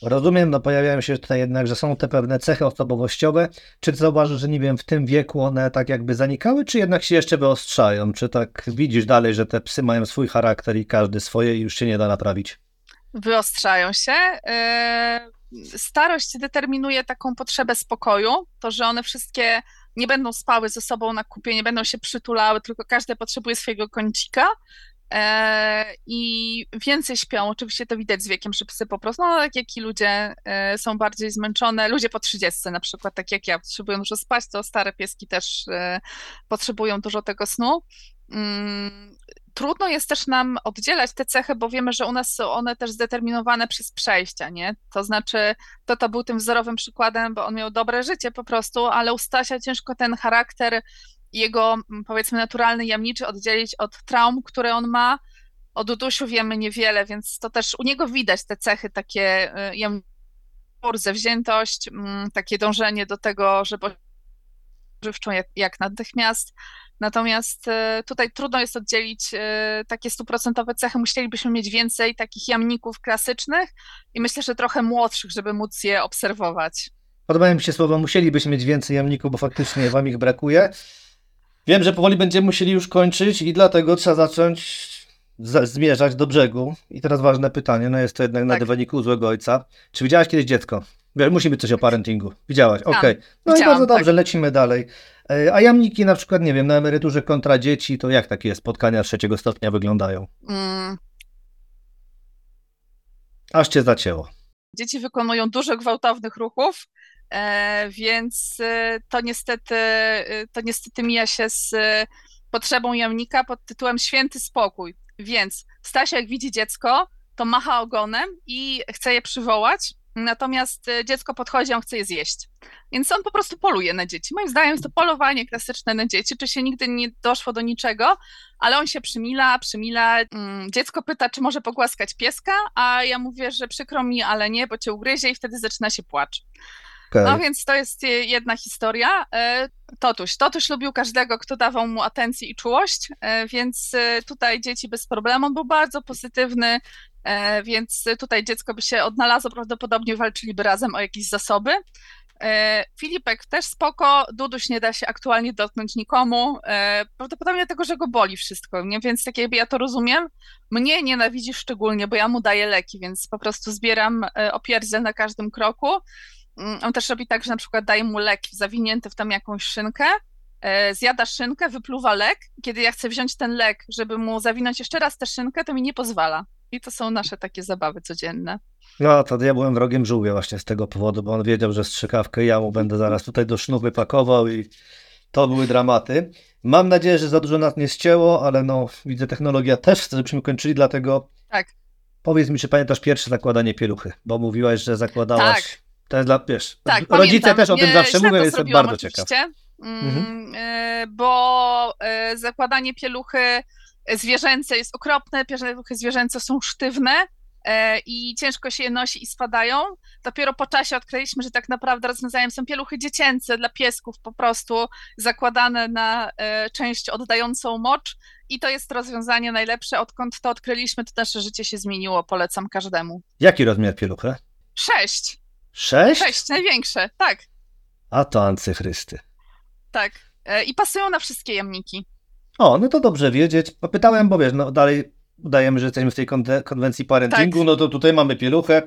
Rozumiem, no pojawiają się tutaj jednak, że są te pewne cechy osobowościowe. Czy zauważysz, że nie wiem, w tym wieku one tak jakby zanikały, czy jednak się jeszcze wyostrzają? Czy tak widzisz dalej, że te psy mają swój charakter i każdy swoje i już się nie da naprawić? Wyostrzają się. Yy, starość determinuje taką potrzebę spokoju, to, że one wszystkie nie będą spały ze sobą na kupie, nie będą się przytulały, tylko każde potrzebuje swojego kącika. E, i więcej śpią. Oczywiście to widać z wiekiem, że psy po prostu, no tak jak i ludzie e, są bardziej zmęczone. Ludzie po 30 na przykład, tak jak ja, potrzebują dużo spać, to stare pieski też e, potrzebują dużo tego snu. Mm, trudno jest też nam oddzielać te cechy, bo wiemy, że u nas są one też zdeterminowane przez przejścia, nie? To znaczy, to to był tym wzorowym przykładem, bo on miał dobre życie po prostu, ale u Stasia ciężko ten charakter jego, powiedzmy, naturalny jamniczy oddzielić od traum, które on ma. O Dudusiu wiemy niewiele, więc to też u niego widać te cechy takie jamnicze, zawziętość, takie dążenie do tego, żeby żywczą jak, jak natychmiast. Natomiast tutaj trudno jest oddzielić takie stuprocentowe cechy. Musielibyśmy mieć więcej takich jamników klasycznych i myślę, że trochę młodszych, żeby móc je obserwować. Podobają mi się słowa, musielibyśmy mieć więcej jamników, bo faktycznie wam ich brakuje. Wiem, że powoli będziemy musieli już kończyć i dlatego trzeba zacząć zmierzać do brzegu. I teraz ważne pytanie, no jest to jednak tak. na dywaniku złego ojca. Czy widziałaś kiedyś dziecko? Musi być coś o parentingu. Widziałaś, okej. Okay. No i bardzo dobrze, tak. lecimy dalej. E, a jamniki na przykład, nie wiem, na emeryturze kontra dzieci, to jak takie spotkania trzeciego stopnia wyglądają? Mm, Aż cię zacięło. Dzieci wykonują dużo gwałtownych ruchów, e, więc e, to niestety, to niestety mija się z potrzebą jamnika pod tytułem święty spokój. Więc Stasia, jak widzi dziecko, to macha ogonem i chce je przywołać, natomiast e, dziecko podchodzi, on chce je zjeść. Więc on po prostu poluje na dzieci. Moim zdaniem jest to polowanie klasyczne na dzieci, czy się nigdy nie doszło do niczego, ale on się przymila, przymila. Mm, Dziecko pyta, czy może pogłaskać pieska, a ja mówię, że przykro mi, ale nie, bo cię ugryzie i wtedy zaczyna się płacz. Okej. No więc to jest e, jedna historia. E, Totuś. Totuś lubił każdego, kto dawał mu atencję i czułość, więc tutaj dzieci bez problemu. On był bardzo pozytywny, więc tutaj dziecko by się odnalazło, prawdopodobnie walczyliby razem o jakieś zasoby. E, Filipek też spoko, Duduś nie da się aktualnie dotknąć nikomu, e, prawdopodobnie dlatego, że go boli wszystko, nie? więc tak jakby ja to rozumiem. Mnie nienawidzi szczególnie, bo ja mu daję leki, więc po prostu zbieram e, opierdziel na każdym kroku. Mm, On też robi tak, że na przykład daje mu lek zawinięty w tam jakąś szynkę, e, zjada szynkę, wypluwa lek. Kiedy ja chcę wziąć ten lek, żeby mu zawinąć jeszcze raz tę szynkę, to mi nie pozwala. I to są nasze takie zabawy codzienne. No to ja byłem wrogiem żółwia właśnie z tego powodu, bo on wiedział, że strzykawkę ja mu będę zaraz tutaj do sznupy pakował i to były dramaty. Mam nadzieję, że za dużo nas nie ścięło, ale no widzę technologia też chce, żebyśmy kończyli, dlatego Tak. powiedz mi, czy pamiętasz pierwsze zakładanie pieluchy, bo mówiłaś, że zakładałaś... Tak. To jest dla, wiesz, Tak, rodzice pamiętam. też o tym zawsze mówią, jestem bardzo ciekaw. oczywiście, mm, Mhm. e, bo e, zakładanie pieluchy zwierzęce jest okropne, pieluchy zwierzęce są sztywne e, i ciężko się je nosi i spadają. Dopiero po czasie odkryliśmy, że tak naprawdę rozwiązaniem są pieluchy dziecięce dla piesków, po prostu zakładane na e, część oddającą mocz i to jest rozwiązanie najlepsze. Odkąd to odkryliśmy, to nasze życie się zmieniło, polecam każdemu. Jaki rozmiar pieluchy? Sześć, Sześć? sześć, największe, tak. A to ancychrysty. Tak. E, I pasują na wszystkie jamniki. O, no to dobrze wiedzieć. Pytałem, bo wiesz, no dalej udajemy, że jesteśmy w tej konwe- konwencji parentingu, Tak. no to tutaj mamy pieluchę.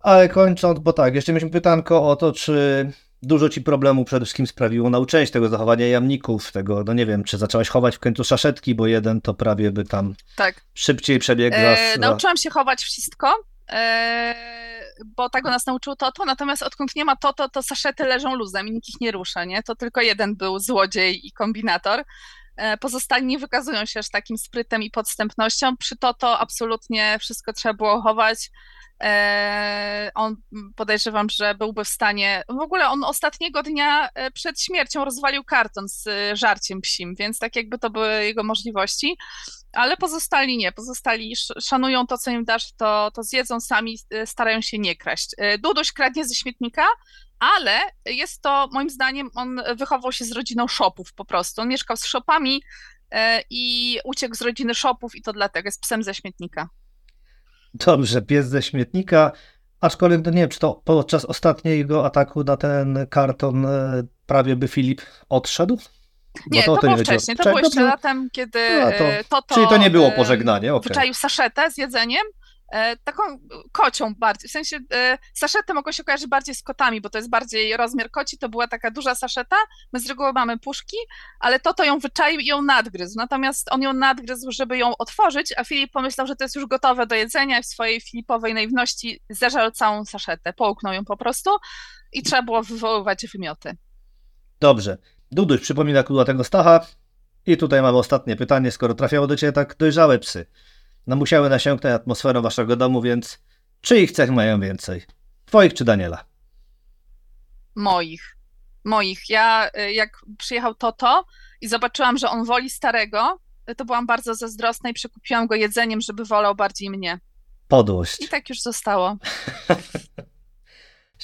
Ale kończąc, bo tak, jeszcze mieliśmy pytanko o to, czy dużo ci problemu przede wszystkim sprawiło nauczenie się tego zachowania jamników, tego, no nie wiem, czy zaczęłaś chować w końcu szaszetki, bo jeden to prawie by tam Tak. szybciej przebiegł za... E, za... nauczyłam się chować wszystko, e, bo tego nas nauczył Toto, natomiast odkąd nie ma Toto, to saszety leżą luzem i nikt ich nie rusza, nie? To tylko jeden był złodziej i kombinator. E, Pozostali nie wykazują się aż takim sprytem i podstępnością. Przy Toto absolutnie wszystko trzeba było chować. E, On podejrzewam, że byłby w stanie. W ogóle on ostatniego dnia e, przed śmiercią rozwalił karton z żarciem psim, więc tak jakby to były jego możliwości. Ale pozostali nie, pozostali sz- szanują to, co im dasz, to, to zjedzą sami, starają się nie kraść. Duduś kradnie ze śmietnika, ale jest to, moim zdaniem, on wychował się z rodziną szopów po prostu. On mieszkał z szopami e, i uciekł z rodziny szopów i to dlatego jest psem ze śmietnika. Dobrze, pies ze śmietnika, aczkolwiek no nie wiem, czy to podczas ostatniego ataku na ten karton e, prawie by Filip odszedł? Bo Nie, to, o tym było nie wcześniej, to było jeszcze latem, kiedy A, to- e, Toto... Czyli to nie było e, pożegnanie, okej. wyczaił saszetę z jedzeniem, e, taką kocią bardziej, w sensie e, saszety mogą się kojarzyć bardziej z kotami, bo to jest bardziej rozmiar koci, to była taka duża saszeta, my z reguły mamy puszki, ale to to ją wyczaił i ją nadgryzł, natomiast on ją nadgryzł, żeby ją otworzyć, a Filip pomyślał, że to jest już gotowe do jedzenia i w swojej filipowej naiwności zeżarł całą saszetę, połknął ją po prostu i trzeba było wywoływać wymioty. Dobrze. Duduś przypomina kudłatego Stacha. I tutaj mamy ostatnie pytanie. Skoro trafiało do Ciebie tak dojrzałe psy, no musiały nasiąknąć atmosferą Waszego domu, więc czyich cech mają więcej? Twoich czy Daniela? Moich. Moich. Ja, y, jak przyjechał Toto i zobaczyłam, że on woli starego, to byłam bardzo zazdrosna i przekupiłam go jedzeniem, żeby wolał bardziej mnie. Podłość. I tak już zostało.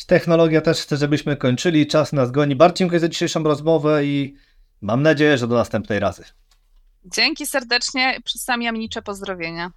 Technologia też chce, żebyśmy kończyli. Czas nas goni. Bardzo dziękuję za dzisiejszą rozmowę i mam nadzieję, że do następnej razy. Dzięki serdecznie. Przystałem jamnicze pozdrowienia.